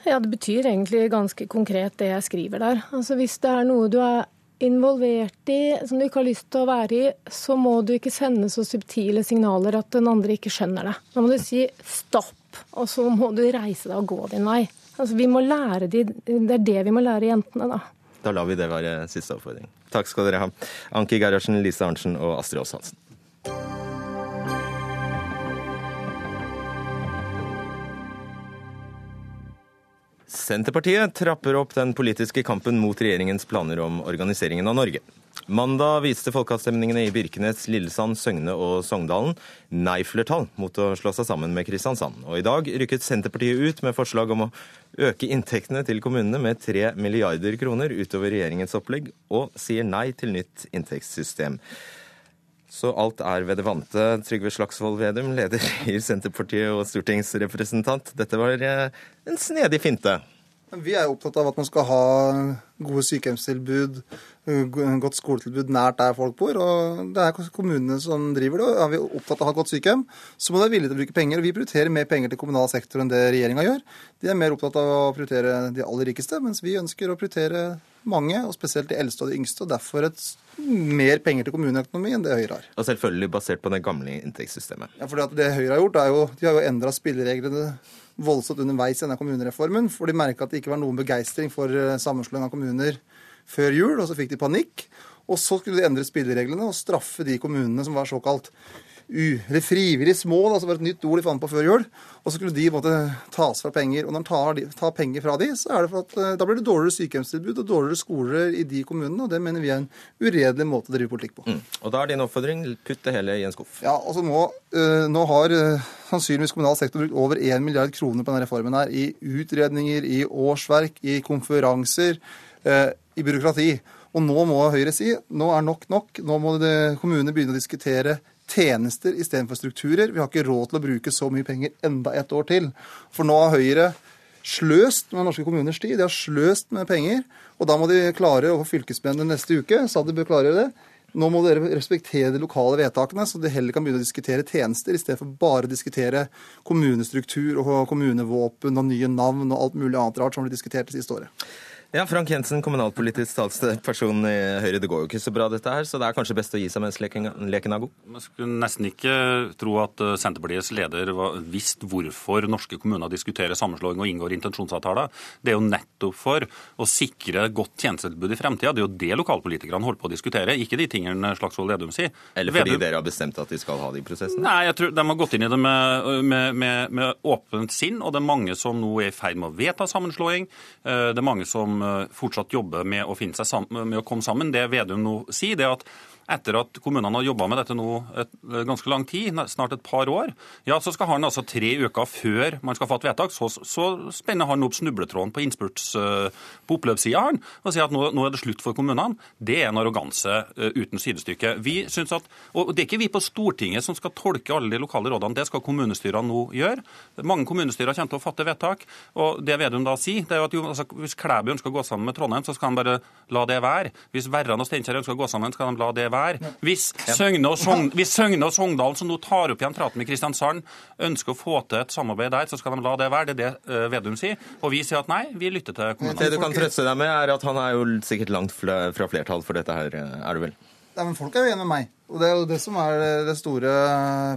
Ja, Det betyr egentlig ganske konkret det jeg skriver der. Altså Hvis det er noe du er involvert i, som du ikke har lyst til å være i, så må du ikke sende så subtile signaler at den andre ikke skjønner det. Da må du si stopp, og så må du reise deg og gå din vei. Altså, vi må lære de, Det er det vi må lære jentene, da. Da lar vi det være siste oppfordring. Takk skal dere ha. Anki Gerhardsen, Lise Arntzen og Astrid Aas Hansen. Senterpartiet trapper opp den politiske kampen mot regjeringens planer om organiseringen av Norge. Mandag viste folkeavstemningene i Birkenes, Lillesand, Søgne og Sogndalen nei-flertall mot å slå seg sammen med Kristiansand. Og i dag rykket Senterpartiet ut med forslag om å øke inntektene til kommunene med 3 milliarder kroner utover regjeringens opplegg, og sier nei til nytt inntektssystem. Så alt er ved det vante. Trygve Slagsvold Vedum, leder i Senterpartiet og stortingsrepresentant. Dette var eh, en snedig finte. Vi er opptatt av at man skal ha gode sykehjemstilbud, godt skoletilbud nært der folk bor. og Det er kommunene som driver det. og Er vi opptatt av å ha et godt sykehjem, så må de være villige til å bruke penger. og Vi prioriterer mer penger til kommunal sektor enn det regjeringa gjør. De er mer opptatt av å prioritere de aller rikeste, mens vi ønsker å prioritere mange, og spesielt de eldste og de yngste. og Derfor et mer penger til kommuneøkonomi enn det Høyre har. Og selvfølgelig basert på det gamle inntektssystemet. Ja, for det Høyre har gjort, er jo de har jo endra spillereglene voldsomt underveis i denne kommunereformen. For de merka at det ikke var noen begeistring for eh, sammenslåing av kommuner før jul, og så fikk de panikk. Og så skulle de endre spillereglene og straffe de kommunene som var såkalt u, eller frivillig små, da, som var et nytt ord de fant på før jul. Og så skulle de måtte tas fra penger. Og når de tar, tar, penger fra de, så er det for at eh, da blir det dårligere sykehjemstilbud og dårligere skoler i de kommunene. Og det mener vi er en uredelig måte å drive politikk på. Mm. Og da er din oppfordring putt det hele i en skuff. Ja, altså nå, øh, nå har øh, sannsynligvis kommunal sektor brukt over 1 milliard kroner på denne reformen her. I utredninger, i årsverk, i konferanser, øh, i byråkrati. Og nå må Høyre si nå er nok nok. Nå må kommunene begynne å diskutere tjenester istedenfor strukturer. Vi har ikke råd til å bruke så mye penger enda et år til. For nå har Høyre sløst med norske kommuners tid. De har sløst med penger. Og da må de klare få fylkesmennene neste uke. Sa de bør klare det. Nå må dere respektere de lokale vedtakene, så de heller kan begynne å diskutere tjenester, i stedet for bare å diskutere kommunestruktur og kommunevåpen og nye navn og alt mulig annet rart som ble diskutert det siste året. Ja, Frank Jensen, kommunalpolitisk talsperson i Høyre. Det går jo ikke så bra, dette her, så det er kanskje best å gi seg mens leken, er god? Man skulle nesten ikke tro at eh, Senterpartiets leder visste hvorfor norske kommuner diskuterer sammenslåing og inngår intensjonsavtaler. Det er jo nettopp for å sikre godt tjenestetilbud i fremtida. Det er jo det lokalpolitikerne holder på å diskutere, ikke de tingene Slagsvold Vedum sier. Eller fordi Vedum... dere har bestemt at de skal ha de prosessene? Nei, jeg tror de har gått inn i det med, med, med, med åpent sinn, og det er mange som nå er i ferd med å vedta sammenslåing. Eh, det er mange som fortsatt jobbe med å, finne seg sammen, med å komme sammen. Det Vedum nå sier, det er at etter at kommunene har jobba med dette nå et, eh, ganske lang tid, snart et par år, ja, så skal han altså tre uker før man skal fatte vedtak, så, så spenner han opp snubletråden på innspurts uh, på oppløpssida og sier at nå, nå, er det slutt for kommunene. Det er en arroganse uh, uten sidestykke. Vi synes at, og Det er ikke vi på Stortinget som skal tolke alle de lokale rådene, det skal kommunestyrene nå gjøre. Mange kommunestyrer kommer til å fatte vedtak. og Det Vedum da sier, det er at jo, altså, hvis Klæbu ønsker å gå sammen med Trondheim, så skal han bare la det være. Hvis Verran og Steinkjer ønsker å gå sammen, skal de la det være være. Hvis Søgne og, Sogn, Søgne og Sogndal, som nå tar opp igjen praten med Kristiansand, ønsker å få til et samarbeid der, så skal de la det være. Det er det uh, Vedum sier. Og vi sier at nei, vi lytter til kommunene. Det du kan trøste deg med, er at han er jo sikkert langt fra flertall for dette her, eh, er du vel? Nei, men Folk er jo enige med meg. Og Det er jo det som er det store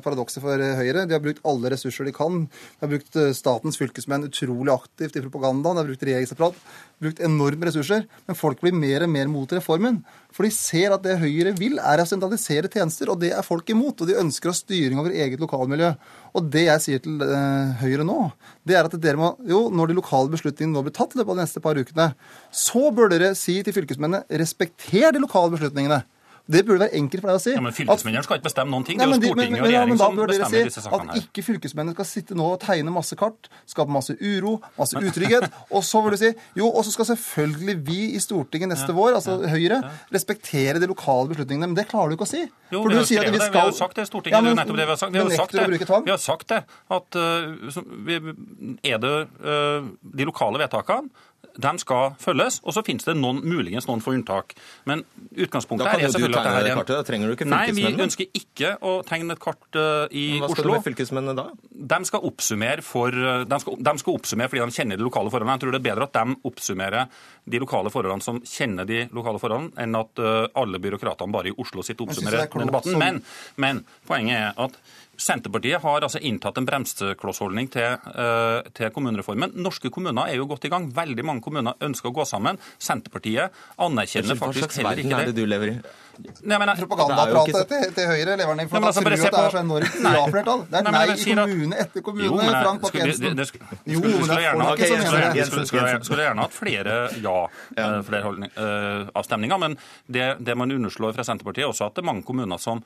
paradokset for Høyre. De har brukt alle ressurser de kan. De har brukt eh, statens fylkesmenn utrolig aktivt i propagandaen. De har brukt regjeringsapparat. Brukt enorme ressurser. Men folk blir mer og mer mot reformen. For de ser at det Høyre vil, er å sentralisere tjenester. Og det er folk imot. Og de ønsker å ha styring over eget lokalmiljø. Og det jeg sier til uh, Høyre nå, det er at dere må Jo, når de lokale beslutningene nå blir tatt i løpet av de neste par ukene, så bør dere si til fylkesmennene respekter de lokale beslutningene. Det burde være enkelt for deg å si. Ja, Men fylkesmennene skal ikke bestemme noen ting. Det er jo Stortinget og regjeringen som bestemmer disse sakene. At ikke fylkesmennene skal sitte nå og tegne masse kart, skape masse uro, masse utrygghet. og så vil du si jo, og så skal selvfølgelig vi i Stortinget neste vår, altså Høyre, respektere de lokale beslutningene. Men det klarer du ikke å si. Jo, for du sier at vi skal... Vi har jo sagt det i Stortinget. Ja, men, nettopp det vi har sagt. Vi har, sagt det. Vi har sagt det. At uh, er det uh, de lokale vedtakene de skal følges, og så finnes det noen, muligens noen få unntak. Men utgangspunktet er selvfølgelig at det her er kartet, da trenger du ikke Nei, vi ønsker ikke å tegne et kart uh, i Oslo. Hva skal Oslo. du med fylkesmennene da? De skal, oppsummere for, eh, de, skal, de skal oppsummere fordi de kjenner de lokale forholdene. Jeg tror det er bedre at de oppsummerer de lokale forholdene som kjenner de lokale forholdene, enn at uh, alle byråkratene bare i Oslo sitter og oppsummerer den debatten. Men, men poenget er at Senterpartiet har altså inntatt en bremseklossholdning til, uh, til, kommunereformen. Norske kommuner er jo godt i gang. Veldig mange kommuner ønsker å gå sammen. Senterpartiet anerkjenner faktisk heller ikke det. Hva slags verden er det du lever i? Nei, men, Propagandaapparatet til, til Høyre lever den i for at altså, tror at det er så enormt ja-flertall. Det er Nei, nei i kommune etter kommune. Jo, men Frank skulle- Bakke-Jensen. skulle- Jo, men det er gjerne hatt- som mener det. skulle- skulle- Skulle gjerne hatt flere ja-flerholdning-avstemninger, men det, det man underslår fra Senterpartiet, er også at det er mange kommuner som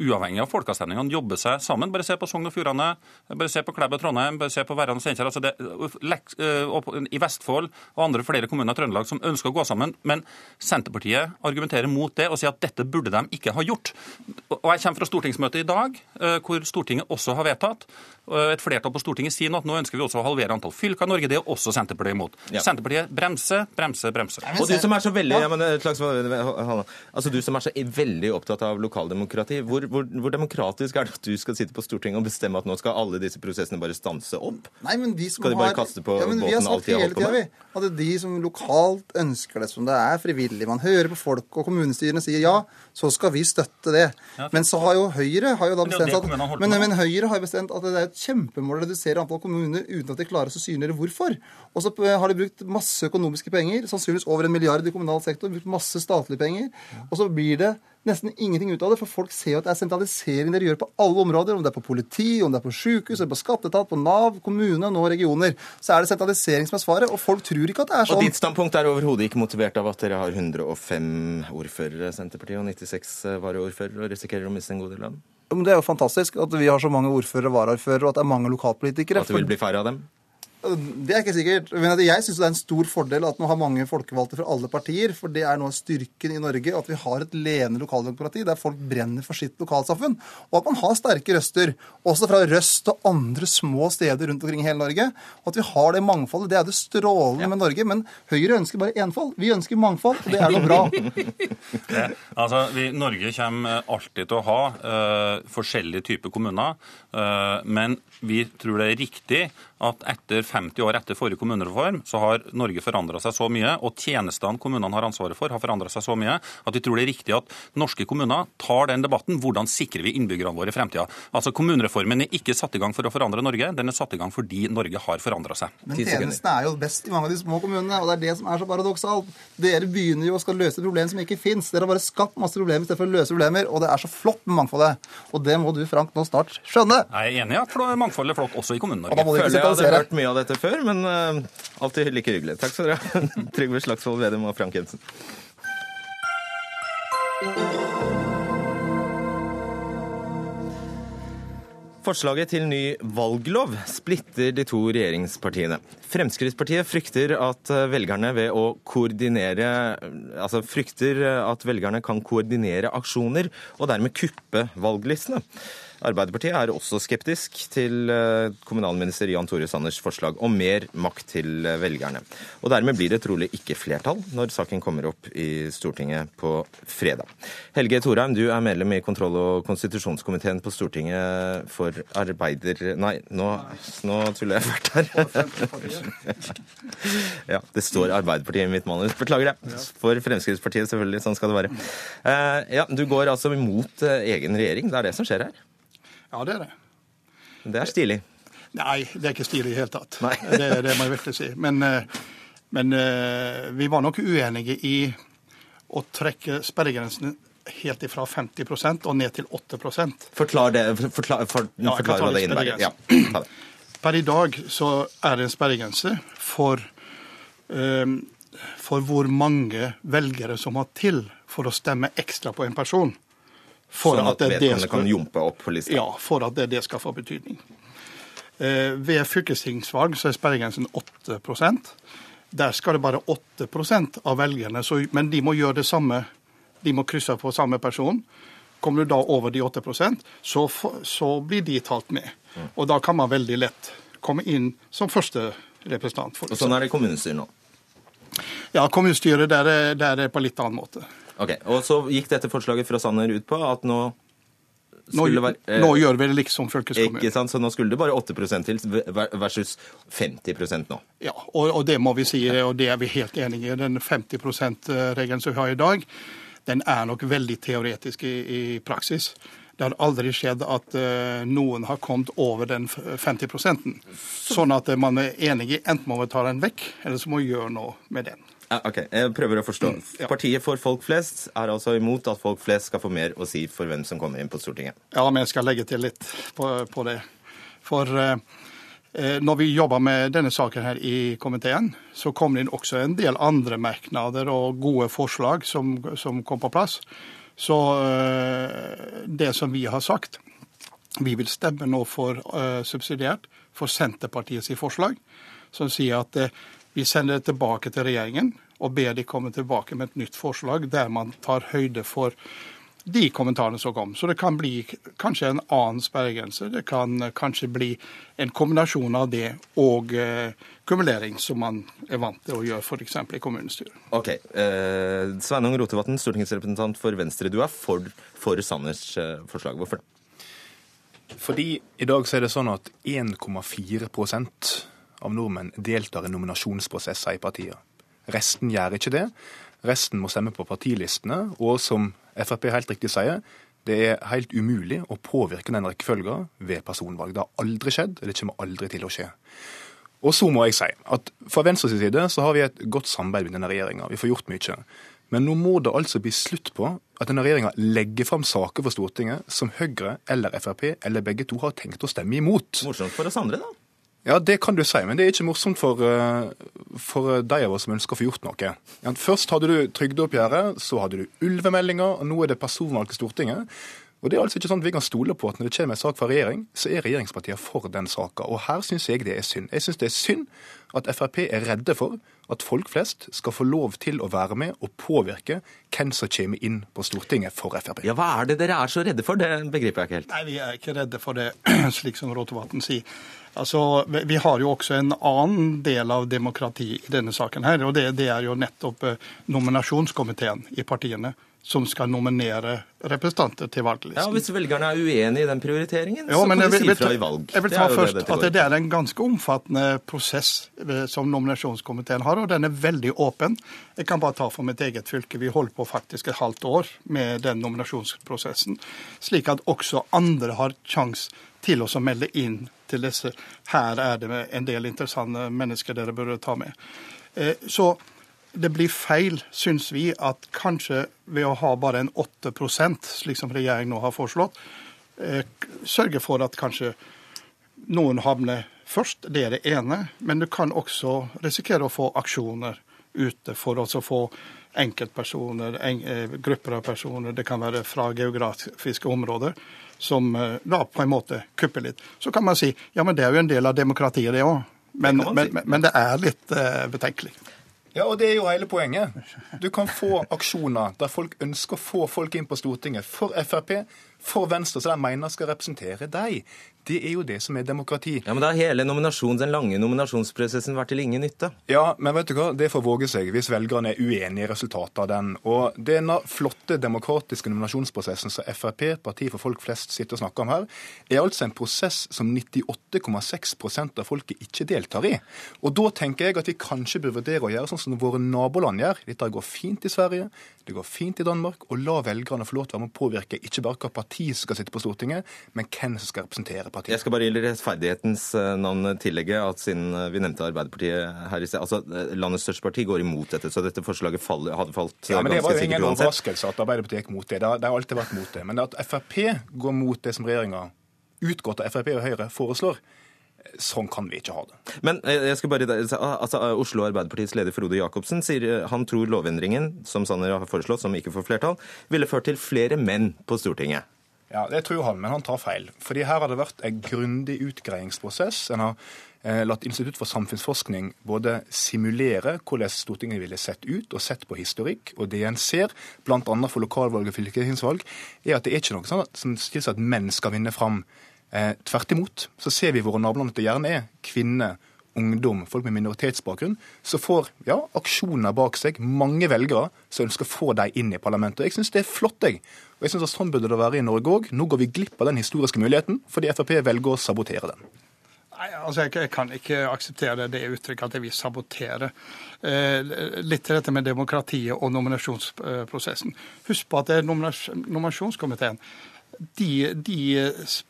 uavhengig av folkeavstemningene jobber seg sammen. Bare se på Sogn og Fjordane, bare se på Klæbu og Trondheim, bare se på Verran og Steinkjer. Altså det- eh, I Vestfold og andre flere kommuner i Trøndelag som ønsker å gå sammen. Men Senterpartiet argumenterer mot det og sier at dette burde de ikke ha gjort. Og Jeg kommer fra stortingsmøtet i dag, eh, hvor Stortinget også har vedtatt. Eh, Et flertall på Stortinget sier nå at nå ønsker vi også å halvere antall fylker i Norge. Det er også Senterpartiet imot. Ja. Senterpartiet bremser, bremser, bremser. Og du som er så veldig ja, men, et slags, altså du som er så veldig opptatt av lokaldemokrati, hvor, hvor, hvor demokratisk er det at du skal sitte på Stortinget og bestemme at nå skal alle disse prosessene bare stanse opp? Nei, men de som Skal de bare har, kaste på ja, men Vi båten alt de har holdt på med? vi, at det er de som lokalt ønsker det som det er frivillig. Man hører på folk, og kommunestyrene sier ja, så skal vi støtte det. Men så har jo Høyre har jo da bestemt at, men, men Høyre har bestemt at det er et kjempemål å redusere antall kommuner uten at de klarer å synliggjøre hvorfor. Og så har de brukt masse økonomiske penger, sannsynligvis over en milliard i kommunal sektor, brukt masse statlige penger, og så blir det nesten ingenting ut av det, for folk ser jo at det er sentralisering dere gjør på alle områder, om det er på politi, om det er på sykehus, eller på skatteetat, på Nav, kommune og nå regioner. Så er det sentralisering som er svaret, og folk tror ikke at det er sånn. Og ditt standpunkt er overhodet ikke motivert av at dere har 105 ordførere, Senterpartiet, og 96 varaordførere, og risikerer å miste en god del av dem? Det er jo fantastisk at vi har så mange ordførere og varaordførere, og at det er mange lokalpolitikere. At det vil bli færre av dem? Det er ikke sikkert. Men jeg syns det er en stor fordel at man har mange folkevalgte fra alle partier. For det er noe av styrken i Norge at vi har et levende lokaldemokrati der folk brenner for sitt lokalsamfunn. Og at man har sterke røster, også fra Røst og andre små steder rundt omkring i hele Norge. Og at vi har det mangfoldet. Det er det strålende med Norge. Men Høyre ønsker bare enfold. Vi ønsker mangfold, og det er noe bra. Det, altså, vi, Norge kommer alltid til å ha uh, forskjellige typer kommuner, uh, men vi tror det er riktig at etter 50 år etter forrige kommunereform, så har Norge forandra seg så mye, og tjenestene kommunene har ansvaret for, har forandra seg så mye, at vi tror det er riktig at norske kommuner tar den debatten. Hvordan sikrer vi innbyggerne våre i fremtida? Altså, kommunereformen er ikke satt i gang for å forandre Norge, den er satt i gang fordi Norge har forandra seg. Men tjenestene er jo best i mange av de små kommunene, og det er det som er så paradoksalt. Dere begynner jo å skal løse problem som ikke fins. Dere har bare skapt masse problemer istedenfor å løse problemer, og det er så flott med mangfoldet. Og det må du, Frank, nå snart skjønne. Jeg er enig i at mangfoldet er flott også i Kommune-Norge. Jeg hadde hørt mye av dette før, men uh, alltid like hyggelig. Takk skal dere ha, Trygve Slagsvold Vedum og Frank Jensen. Forslaget til ny valglov splitter de to regjeringspartiene. Fremskrittspartiet frykter at eh, velgerne ved å koordinere Altså frykter at velgerne kan koordinere aksjoner og dermed kuppe valglistene. Arbeiderpartiet er også skeptisk til eh, kommunalminister Jan Tore Sanners forslag om mer makt til eh, velgerne. Og dermed blir det trolig ikke flertall når saken kommer opp i Stortinget på fredag. Helge Thorheim, du er medlem i kontroll- og konstitusjonskomiteen på Stortinget for arbeider... Nei, nå, nå tuller jeg fælt her. ja, det står Arbeiderpartiet i mitt manus. Beklager det. For Fremskrittspartiet, selvfølgelig. Sånn skal det være. Eh, ja, Du går altså imot egen regjering. Det er det som skjer her? Ja, det er det. Det er stilig. Nei, det er ikke stilig i det hele tatt. Det, det må jeg virkelig si. Men, eh, men eh, vi var nok uenige i å trekke sperregrensene helt ifra 50% og ned til 8% Forklar det, forklar, for, Ja, forklar hva det innebærer. Ja, det. Per i dag så er det en sperregrense for, um, for hvor mange velgere som har til for å stemme ekstra på en person. For Sånn at det- det vedkommende kan jumpe opp på lista. Ja, for at det, det skal få betydning. Eh, ved fylkestingsvalg så er sperregrensen 8% Der skal det bare 8% av velgerne, så, men de må gjøre det samme. De må krysse på samme person. Kommer du da over de 8% så, så blir de talt med. Mm. Og da kan man veldig lett komme inn som første representant. Og sånn er det i kommunestyret nå. Ja, kommunestyret der er, der er på litt annen måte. Ok, Og så gikk dette forslaget fra Sanner ut på at nå Nå, skulle være eh, nå gjør vi det liksom fylkeskommunen. Ikke sant, så nå skulle det bare 8% til versus 50% nå. Ja, og, og det må vi si, og det er vi helt enige i. Den 50 %-regelen som vi har i dag, den er nok veldig teoretisk i, i praksis. Det har aldri skjedd at uh, noen har kommet over den 50% Sånn at eh, man er enig i enten må vi ta den vekk, eller så må vi gjøre noe med den. Ok, Jeg prøver å forstå. Partiet for folk flest er altså imot at folk flest skal få mer å si for hvem som kommer inn på Stortinget. Ja, men jeg skal legge til litt på, på det. For eh, når vi jobber med denne saken her i komiteen, så kom det inn også en del andre merknader og gode forslag som, som kom på plass. Så eh, det som vi har sagt Vi vil stemme nå for eh, subsidiert for Senterpartiets forslag, som sier at eh, vi sender det tilbake til regjeringen og ber de komme tilbake med et nytt forslag der man tar høyde for de kommentarene som kom. Så det kan bli kanskje en annen sperregrense. Det kan kanskje bli en kombinasjon av det og eh, kumulering, som man er vant til å gjøre f.eks. i kommunestyret. Ok. Eh, Sveinung Rotevatn, stortingsrepresentant for Venstre. Du er for, for Sanners eh, forslag. Hvorfor det? Fordi i dag så er det sånn at 1,4% av nordmenn deltar i nominasjonsprosesser i partier. Resten gjør ikke det. Resten må stemme på partilistene, og som Frp helt riktig sier, det er helt umulig å påvirke den rekkefølga ved personvalg. Det har aldri skjedd, og det kommer aldri til å skje. Og så må jeg si at fra Venstres side så har vi et godt samarbeid med denne regjeringa. Vi får gjort mye. Men nå må det altså bli slutt på at denne regjeringa legger fram saker for Stortinget som Høyre eller Frp eller begge to har tenkt å stemme imot. Morsomt for oss andre, da. Ja, det kan du si, men det er ikke morsomt for, eh, for de av oss som ønsker å få gjort noe. Først hadde du trygdeoppgjøret, så hadde du ulvemeldinga, og nå er det personvalg til Stortinget. Og det er altså ikke sånn at Vi kan stole på at når det kommer en sak fra regjering, så er regjeringspartiene for den saka. Og her syns jeg det er synd. Jeg syns det er synd at Frp er redde for at folk flest skal få lov til å være med og påvirke hvem som kommer inn på Stortinget for Frp. Ja, Hva er det dere er så redde for? Det begriper jeg ikke helt. Nei, Vi er ikke redde for det, slik som Rotevatn sier. Altså, Vi har jo også en annen del av demokrati i denne saken. her, og Det, det er jo nettopp eh, nominasjonskomiteen i partiene som skal nominere representanter til valglisten. Ja, Hvis velgerne er uenig i den prioriteringen, jo, så kan de si fra i valg. Jeg vil ta først det at det er en ganske omfattende prosess eh, som nominasjonskomiteen har, og den er veldig åpen. Jeg kan bare ta for mitt eget fylke. Vi holder på faktisk et halvt år med den nominasjonsprosessen, slik at også andre har sjanse til å melde inn til disse. Her er det en del interessante mennesker dere burde ta med. Eh, så det blir feil, syns vi, at kanskje ved å ha bare en 8 slik som regjeringen nå har foreslått, eh, sørge for at kanskje noen havner først. Det er det ene. Men du kan også risikere å få aksjoner ute for å få enkeltpersoner, en, eh, grupper av personer, det kan være fra geografiske områder, som eh, da på en måte kupper litt. Så kan man si ja, men det er jo en del av demokratiet, det òg. Men, men, men, det er litt uh, betenkelig. Ja, og det er jo hele poenget. Du kan få aksjoner der folk ønsker å få folk inn på Stortinget for Frp, for Venstre, som de mener skal representere deg. Det er jo det som er demokrati. Ja, Men da har hele den lange nominasjonsprosessen vært til ingen nytte? Ja, men vet du hva, det får våge seg hvis velgerne er uenige i resultatet av den. Og denne flotte demokratiske nominasjonsprosessen som Frp, Parti for folk flest, sitter og snakker om her, er altså en prosess som 98,6% av folket ikke deltar i. Og da tenker jeg at vi kanskje bør vurdere å gjøre sånn som våre naboland gjør. Dette går fint i Sverige, det går fint i Danmark, og la velgerne få lov til å være med å påvirke ikke bare hva parti som skal sitte på Stortinget, men hvem som skal representere partiet. Jeg skal bare i rettferdighetens eh, navn tillegge at siden eh, vi nevnte Arbeiderpartiet her i sted, altså eh, landets største parti går imot dette, så dette forslaget fall, hadde falt ja, men ganske sikkert uansett. Det var jo ingen overraskelse at Arbeiderpartiet gikk mot det. Det har alltid vært mot det. Men at Frp går mot det som regjeringa utgått av Frp og Høyre foreslår, Sånn kan vi ikke ha det. Men jeg skal bare, altså, Oslo Arbeiderpartiets leder Frode Jacobsen sier han tror lovendringen som Sanner har foreslått, som ikke får flertall, ville ført til flere menn på Stortinget. Ja, Det tror han, men han tar feil. Fordi her har det vært en grundig utgreiingsprosess. En har eh, latt Institutt for samfunnsforskning både simulere hvordan Stortinget ville sett ut, og sett på historikk. Og det en ser, bl.a. for lokalvalg og fylkestingsvalg, er at det er ikke noe sånn som tilsier at menn skal vinne fram. Eh, tvert imot så ser vi våre naboland at det gjerne er kvinner ungdom, folk med minoritetsbakgrunn, som får ja, aksjoner bak seg, mange velgere som ønsker å få dem inn i parlamentet. Jeg syns det er flott, jeg. Og jeg synes at Sånn burde det være i Norge òg. Nå går vi glipp av den historiske muligheten fordi Frp velger å sabotere den. Nei, altså jeg, kan ikke akseptere det uttrykket at jeg vil sabotere. Eh, litt til dette med demokratiet og nominasjonsprosessen. Husk på at det er nominasjonskomiteen de, de,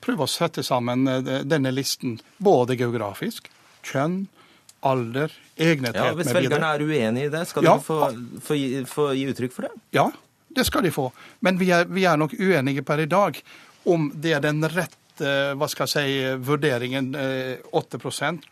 prøver å sette sammen eh, denne listen både geografisk, kjønn, alder, egnethet Ja, Hvis velgerne er uenig i det, skal Ja. de få, få, gi, få gi uttrykk for det? Ja, det skal de få. Men vi er, vi er nok uenige per i dag om det er den rette hva skal jeg si, vurderingen eh, 8%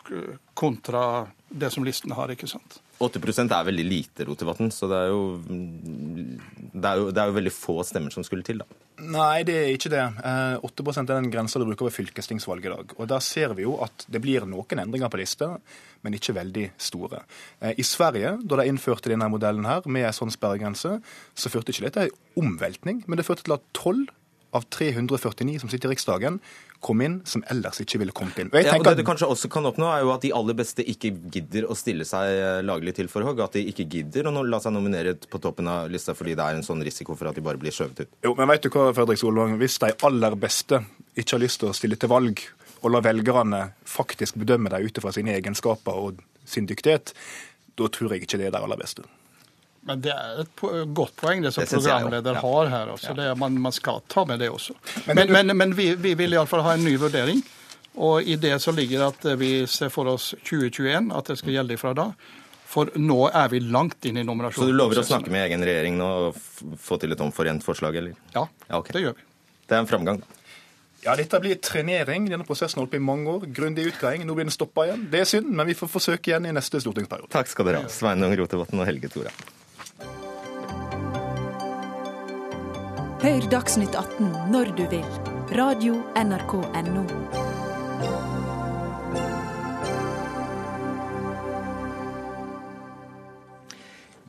kontra det som listen har, ikke sant? 8% er veldig lite, Rotevatn, så det er, jo, det, er jo, det er jo veldig få stemmer som skulle til, da. Nei, det er ikke det. Eh, 8 er den grensa du bruker ved fylkestingsvalget i dag. Og Der ser vi jo at det blir noen endringer på lista, men ikke veldig store. Eh, I Sverige, da de innførte denne modellen her med en sånn sperregrense, så førte ikke det til en omveltning, men det førte til at 12 av 349 som sitter i Riksdagen, kom inn som ellers ikke ville kommet inn. Og jeg Ja, Det du kanskje også kan oppnå, er jo at de aller beste ikke gidder å stille seg eh, laglig til for hogg. At de ikke gidder å la seg nominere på toppen av lista fordi det er en sånn risiko for at de bare blir skjøvet ut. Jo, men vet du hva, Fredrik Solvang? Hvis de aller beste ikke har lyst til å stille til valg, og la velgerne faktisk bedømme dem ut fra sine egenskaper og sin dyktighet, da tror jeg ikke det er de aller beste. Men det er et po godt poeng det som Det programleder ja. har her. Også. Det er, man, man skal ta med det også. Men Men, du- men, men vi, vi vil iallfall ha en ny vurdering. Og i det så ligger at vi ser for oss 2021, at det skal gjelde fra da. For nå er vi langt inn i Så du lover å snakke med egen regjering nå og få til et omforent forslag, eller? Ja, ok. det gjør vi. Det er en framgang, da. Ja, dette blir trenering. Denne prosessen har holdt på i mange år. Grundig utgreiing. Nå blir den stoppa igjen. Det er synd, men vi får forsøke igjen i neste stortingsperiode. Takk skal dere ha, Sveinung Rotevatn og Helge Thora. Hør Dagsnytt 18 når du vil. Radio NRK Radio.nrk.no.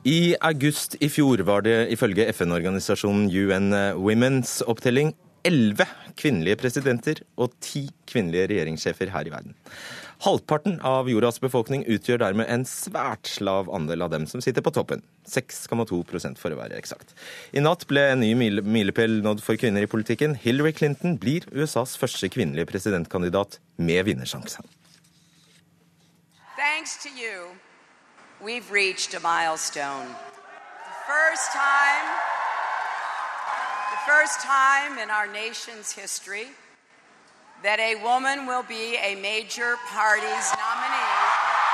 I august i fjor var det ifølge FN-organisasjonen UN Women's opptelling elleve kvinnelige presidenter og ti kvinnelige regjeringssjefer her i verden. Halvparten av jordas befolkning utgjør dermed en svært lav andel av dem som sitter på toppen. 6,2 for å være eksakt. I natt ble en ny mile- milepæl nådd for kvinner i politikken. Hillary Clinton blir USAs første kvinnelige presidentkandidat med vinnersjanse. Thanks to you, we've reached a milestone. The first time, the first time in our nation's history that a woman will be a major party's nominee.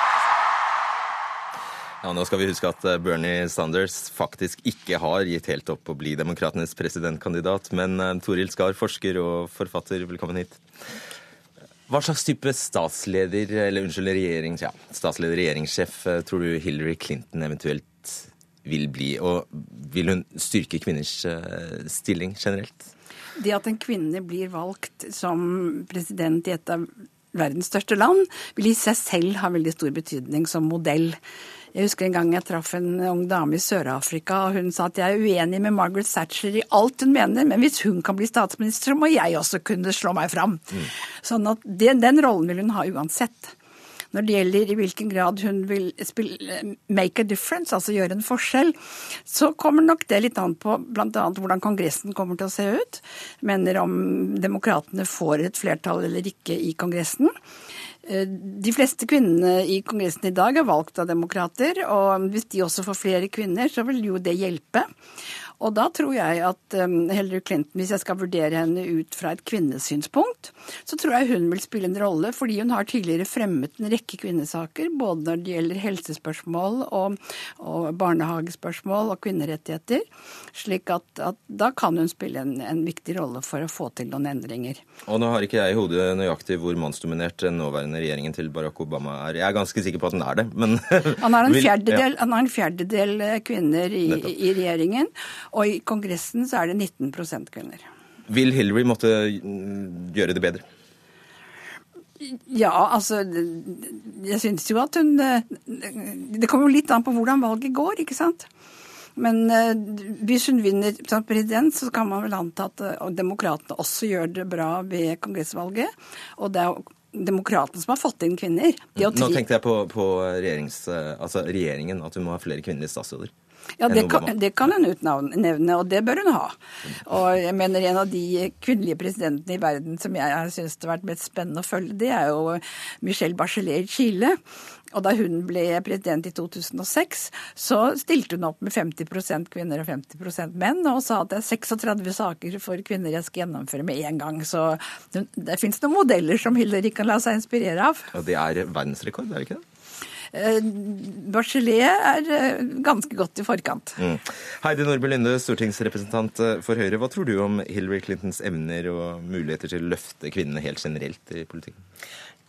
Ja, Nå skal vi huske at eh, Bernie Sanders faktisk ikke har gitt helt opp å bli demokratenes presidentkandidat. Men eh, Toril Skar, forsker og forfatter, velkommen hit. Hva slags type statsleder, eller unnskyld, regjerings, ja, statsleder, regjeringssjef eh, tror du Hillary Clinton eventuelt vil bli? Og vil hun styrke kvinners stilling generelt? Det at en kvinne blir valgt som president i et av verdens største land, vil i seg selv ha veldig stor betydning som modell. Jeg husker en gang jeg traff en ung dame i Sør-Afrika, og hun sa at jeg er uenig med Margaret Thatcher i alt hun mener, men hvis hun kan bli statsminister, så må jeg også kunne slå meg fram. Sånn at den, den rollen vil hun ha uansett. Når det gjelder i hvilken grad hun vil spille, make a difference, altså gjøre en forskjell, så kommer nok det litt an på bl.a. hvordan Kongressen kommer til å se ut. Mener om demokratene får et flertall eller ikke i Kongressen. Eh, De fleste kvinnene i Kongressen i dag er valgt av demokrater, og hvis de også får flere kvinner, så vil jo det hjelpe. Og da tror jeg at Hillary Clinton, hvis jeg skal vurdere henne ut fra et kvinnesynspunkt, så tror jeg hun vil spille en rolle, fordi hun har tidligere fremmet en rekke kvinnesaker, både når det gjelder helsespørsmål og, og barnehagespørsmål og kvinnerettigheter. Slik at, at da kan hun spille en, en viktig rolle for å få til noen endringer. Og nå har ikke jeg i hodet nøyaktig hvor mannsdominert den nåværende regjeringen til Barack Obama er. Jeg er ganske sikker på at den er det, men Han har en fjerdedel, ja. han har en fjerdedel kvinner i, i regjeringen, og i Kongressen så er det 19% kvinner. Vil Hillary måtte mm, gjøre det bedre? Ja, altså Jeg syns jo at hun eh, Det kommer jo litt an på hvordan valget går, ikke sant? Men eh, hvis hun vinner som president, så kan man vel anta at eh, demokratene også gjør det bra ved kongressvalget. Og det er jo demokratene som har fått inn kvinner. De har Nå tenkte jeg på, på altså regjeringen, at hun må ha flere kvinnelige statsråder. Ja, det kan, det kan hun utnevne, og det bør hun ha. Og jeg mener En av de kvinnelige presidentene i verden som jeg har syntes det har vært mest spennende å følge, det er jo Michelle Bachelet i Chile. Og da hun ble president i 2006, så stilte hun opp med 50% kvinner og 50% menn, og sa at det er 36 saker for kvinner jeg skal gjennomføre med en gang. Så det, det fins noen modeller som Hillary kan la seg inspirere av. Og det er verdensrekord, er det ikke det? Eh, Bachelet er eh, ganske godt i forkant. Mm. Heidi Nordby Lunde, stortingsrepresentant eh, for Høyre. Hva tror du om Hillary Clintons evner og muligheter til å løfte kvinnene helt generelt i politikken?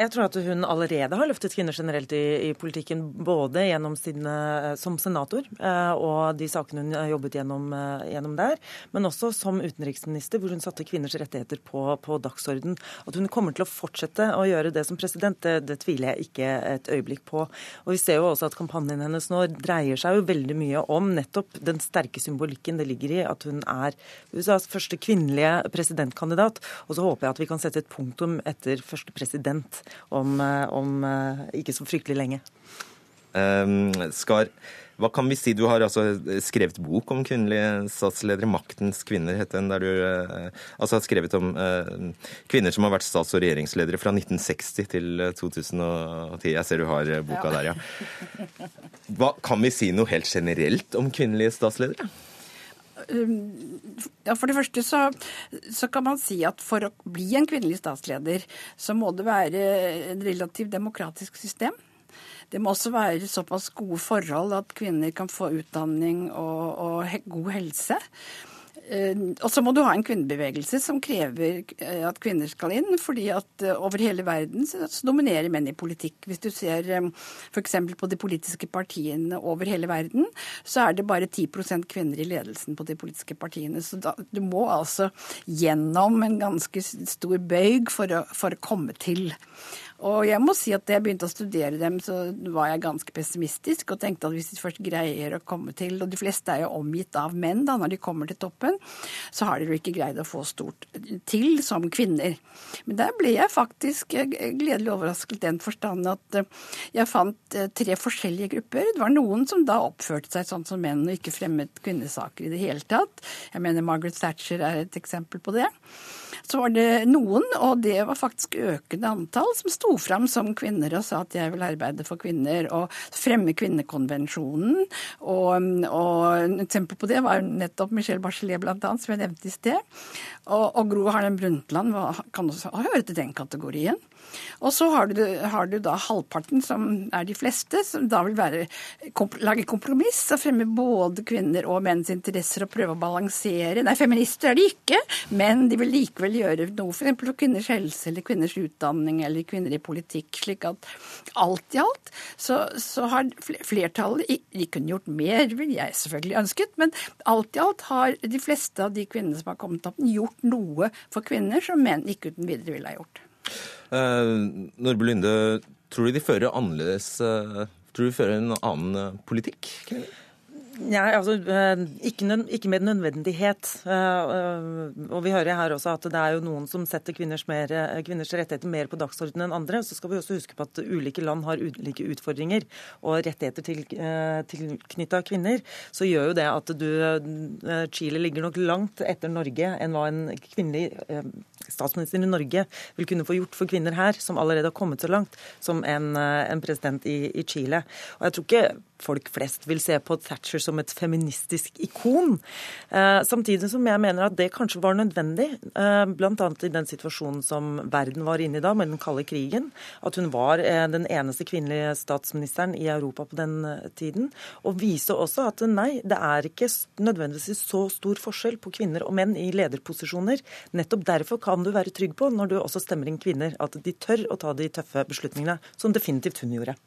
Jeg tror at hun allerede har løftet kvinner generelt i, i politikken, både gjennom sin, eh, som senator eh, og de sakene hun har jobbet gjennom, eh, gjennom, der, men også som utenriksminister, hvor hun satte kvinners rettigheter på, på dagsorden. At hun kommer til å fortsette å gjøre det som president, det, det, tviler jeg ikke et øyeblikk på. Og Vi ser jo også at kampanjen hennes nå dreier seg jo veldig mye om nettopp den sterke symbolikken det ligger i at hun er USAs første kvinnelige presidentkandidat. Og så håper jeg at vi kan sette et punktum etter første president om, eh, om eh, ikke så fryktelig lenge. Um, Skar, hva kan vi si? Du har altså skrevet bok om kvinnelige statsledere. 'Maktens kvinner' het den. Der du uh, altså har skrevet om uh, kvinner som har vært stats- og regjeringsledere fra 1960 til 2010. Jeg ser du har boka ja. der, ja. Hva, kan vi si noe helt generelt om kvinnelige statsledere? Ja, For det første så, så, kan man si at for å bli en kvinnelig statsleder, så må det være et relativt demokratisk system. Det må også være såpass gode forhold at kvinner kan få utdanning og, og god helse. Eh, og så må du ha en kvinnebevegelse som krever eh, at kvinner skal inn. fordi at eh, over hele verden så dominerer menn i politikk. Hvis du ser f.eks. på de politiske partiene over hele verden, så er det bare 10% kvinner i ledelsen på de politiske partiene. Så da, du må altså gjennom en ganske stor bøyg for å, for å komme til. Og jeg må si at da jeg begynte å studere dem, så var jeg ganske pessimistisk og tenkte at hvis de først greier å komme til Og de fleste er jo omgitt av menn da når de kommer til toppen, så har de jo ikke greid å få stort til som kvinner. Men der ble jeg faktisk gledelig overrasket i den forstand at eh, jeg fant eh, tre forskjellige grupper. Det var noen som da oppførte seg sånn som menn og ikke fremmet kvinnesaker i det hele tatt. Jeg mener Margaret Thatcher er et eksempel på det. Så var det noen, og det var faktisk økende antall, som sto fram som kvinner og sa at jeg vil arbeide for kvinner og fremme kvinnekonvensjonen. Og, og et eksempel på det var nettopp Michelle Bachelet, blant annet, som jeg nevnte i sted. Og, og Gro Harlem Brundtland kan også høre til den kategorien. Og så har du, har du, da halvparten, som er de fleste, som da vil være, komp lage kompromiss og fremme både kvinner og menns interesser og prøve å balansere. Nei, feminister er de ikke, men de vil likevel gjøre noe f.eks. for kvinners helse eller kvinners utdanning eller kvinner i politikk. slik at alt i alt så, så har flertallet De kunne gjort mer, vil jeg selvfølgelig ønsket, men alt i alt har de fleste av de kvinnene som har kommet opp, gjort noe for kvinner som menn ikke uten videre ville ha gjort. Uh, Nordby Lunde, tror du de fører annerledes uh, Tror du de fører en annen politikk? politikk? Ja, altså, ikke, ikke, med nødvendighet. Og vi hører her også at det er jo noen som setter kvinners, mer, kvinners rettigheter mer på dagsordenen enn andre. Så skal vi også huske på at ulike land har ulike utfordringer. Og rettigheter til, tilknytta kvinner. Så gjør jo det at du Chile ligger nok langt etter Norge enn hva en kvinnelig statsminister i Norge vil kunne få gjort for kvinner her, som allerede har kommet så langt, som en, eh, en president i, i Chile. Og jeg tror ikke folk flest vil se på Thatcher som et feministisk ikon. Eh, samtidig som jeg mener at det kanskje var nødvendig, eh, bl.a. i den situasjonen som verden var inne i da, med den kalde krigen. At hun var eh, den eneste kvinnelige statsministeren i Europa på den tiden. Og vise også at nei, det er ikke nødvendigvis så stor forskjell på kvinner og menn i lederposisjoner. Nettopp derfor kan du være trygg på, når du også stemmer inn kvinner, at de tør å ta de tøffe beslutningene, som definitivt hun gjorde.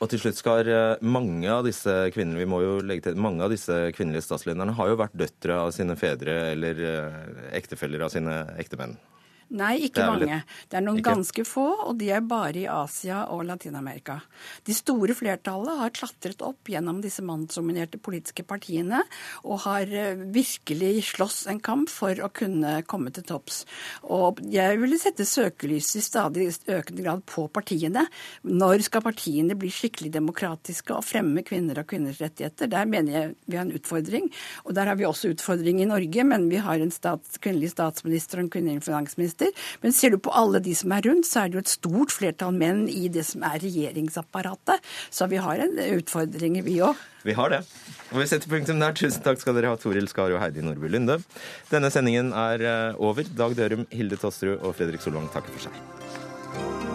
Og til slutt skal eh, mange av disse kvinnene vi må jo legge til, mange av disse kvinnelige statslederne har jo vært døtre av sine fedre eller eh, ektefeller av sine ektemenn. Nei, ikke det mange. Det er noen ikke? ganske få, og de er bare i Asia og Latin-Amerika. De store flertallet har klatret opp gjennom disse mannsdominerte politiske partiene og har eh, virkelig slåss en kamp for å kunne komme til topps. Og jeg ville sette søkelyset i stadig økende grad på partiene. Når skal partiene bli skikkelig demokratiske og fremme kvinner og kvinners rettigheter? Der mener jeg vi har en utfordring. Og der har vi også utfordring i Norge, men vi har en stats, kvinnelig statsminister og en kvinnelig finansminister journalister. Men ser du på alle de som er rundt, så er det jo et stort flertall menn i det som er regjeringsapparatet. Så vi har en utfordring, vi òg. Vi har det. Og vi setter punktum der. Tusen takk skal dere ha, Toril Skar og Heidi Nordby Lunde. Denne sendingen er eh, over. Dag Dørum, Hilde Tosterud og Fredrik Solvang takker for seg.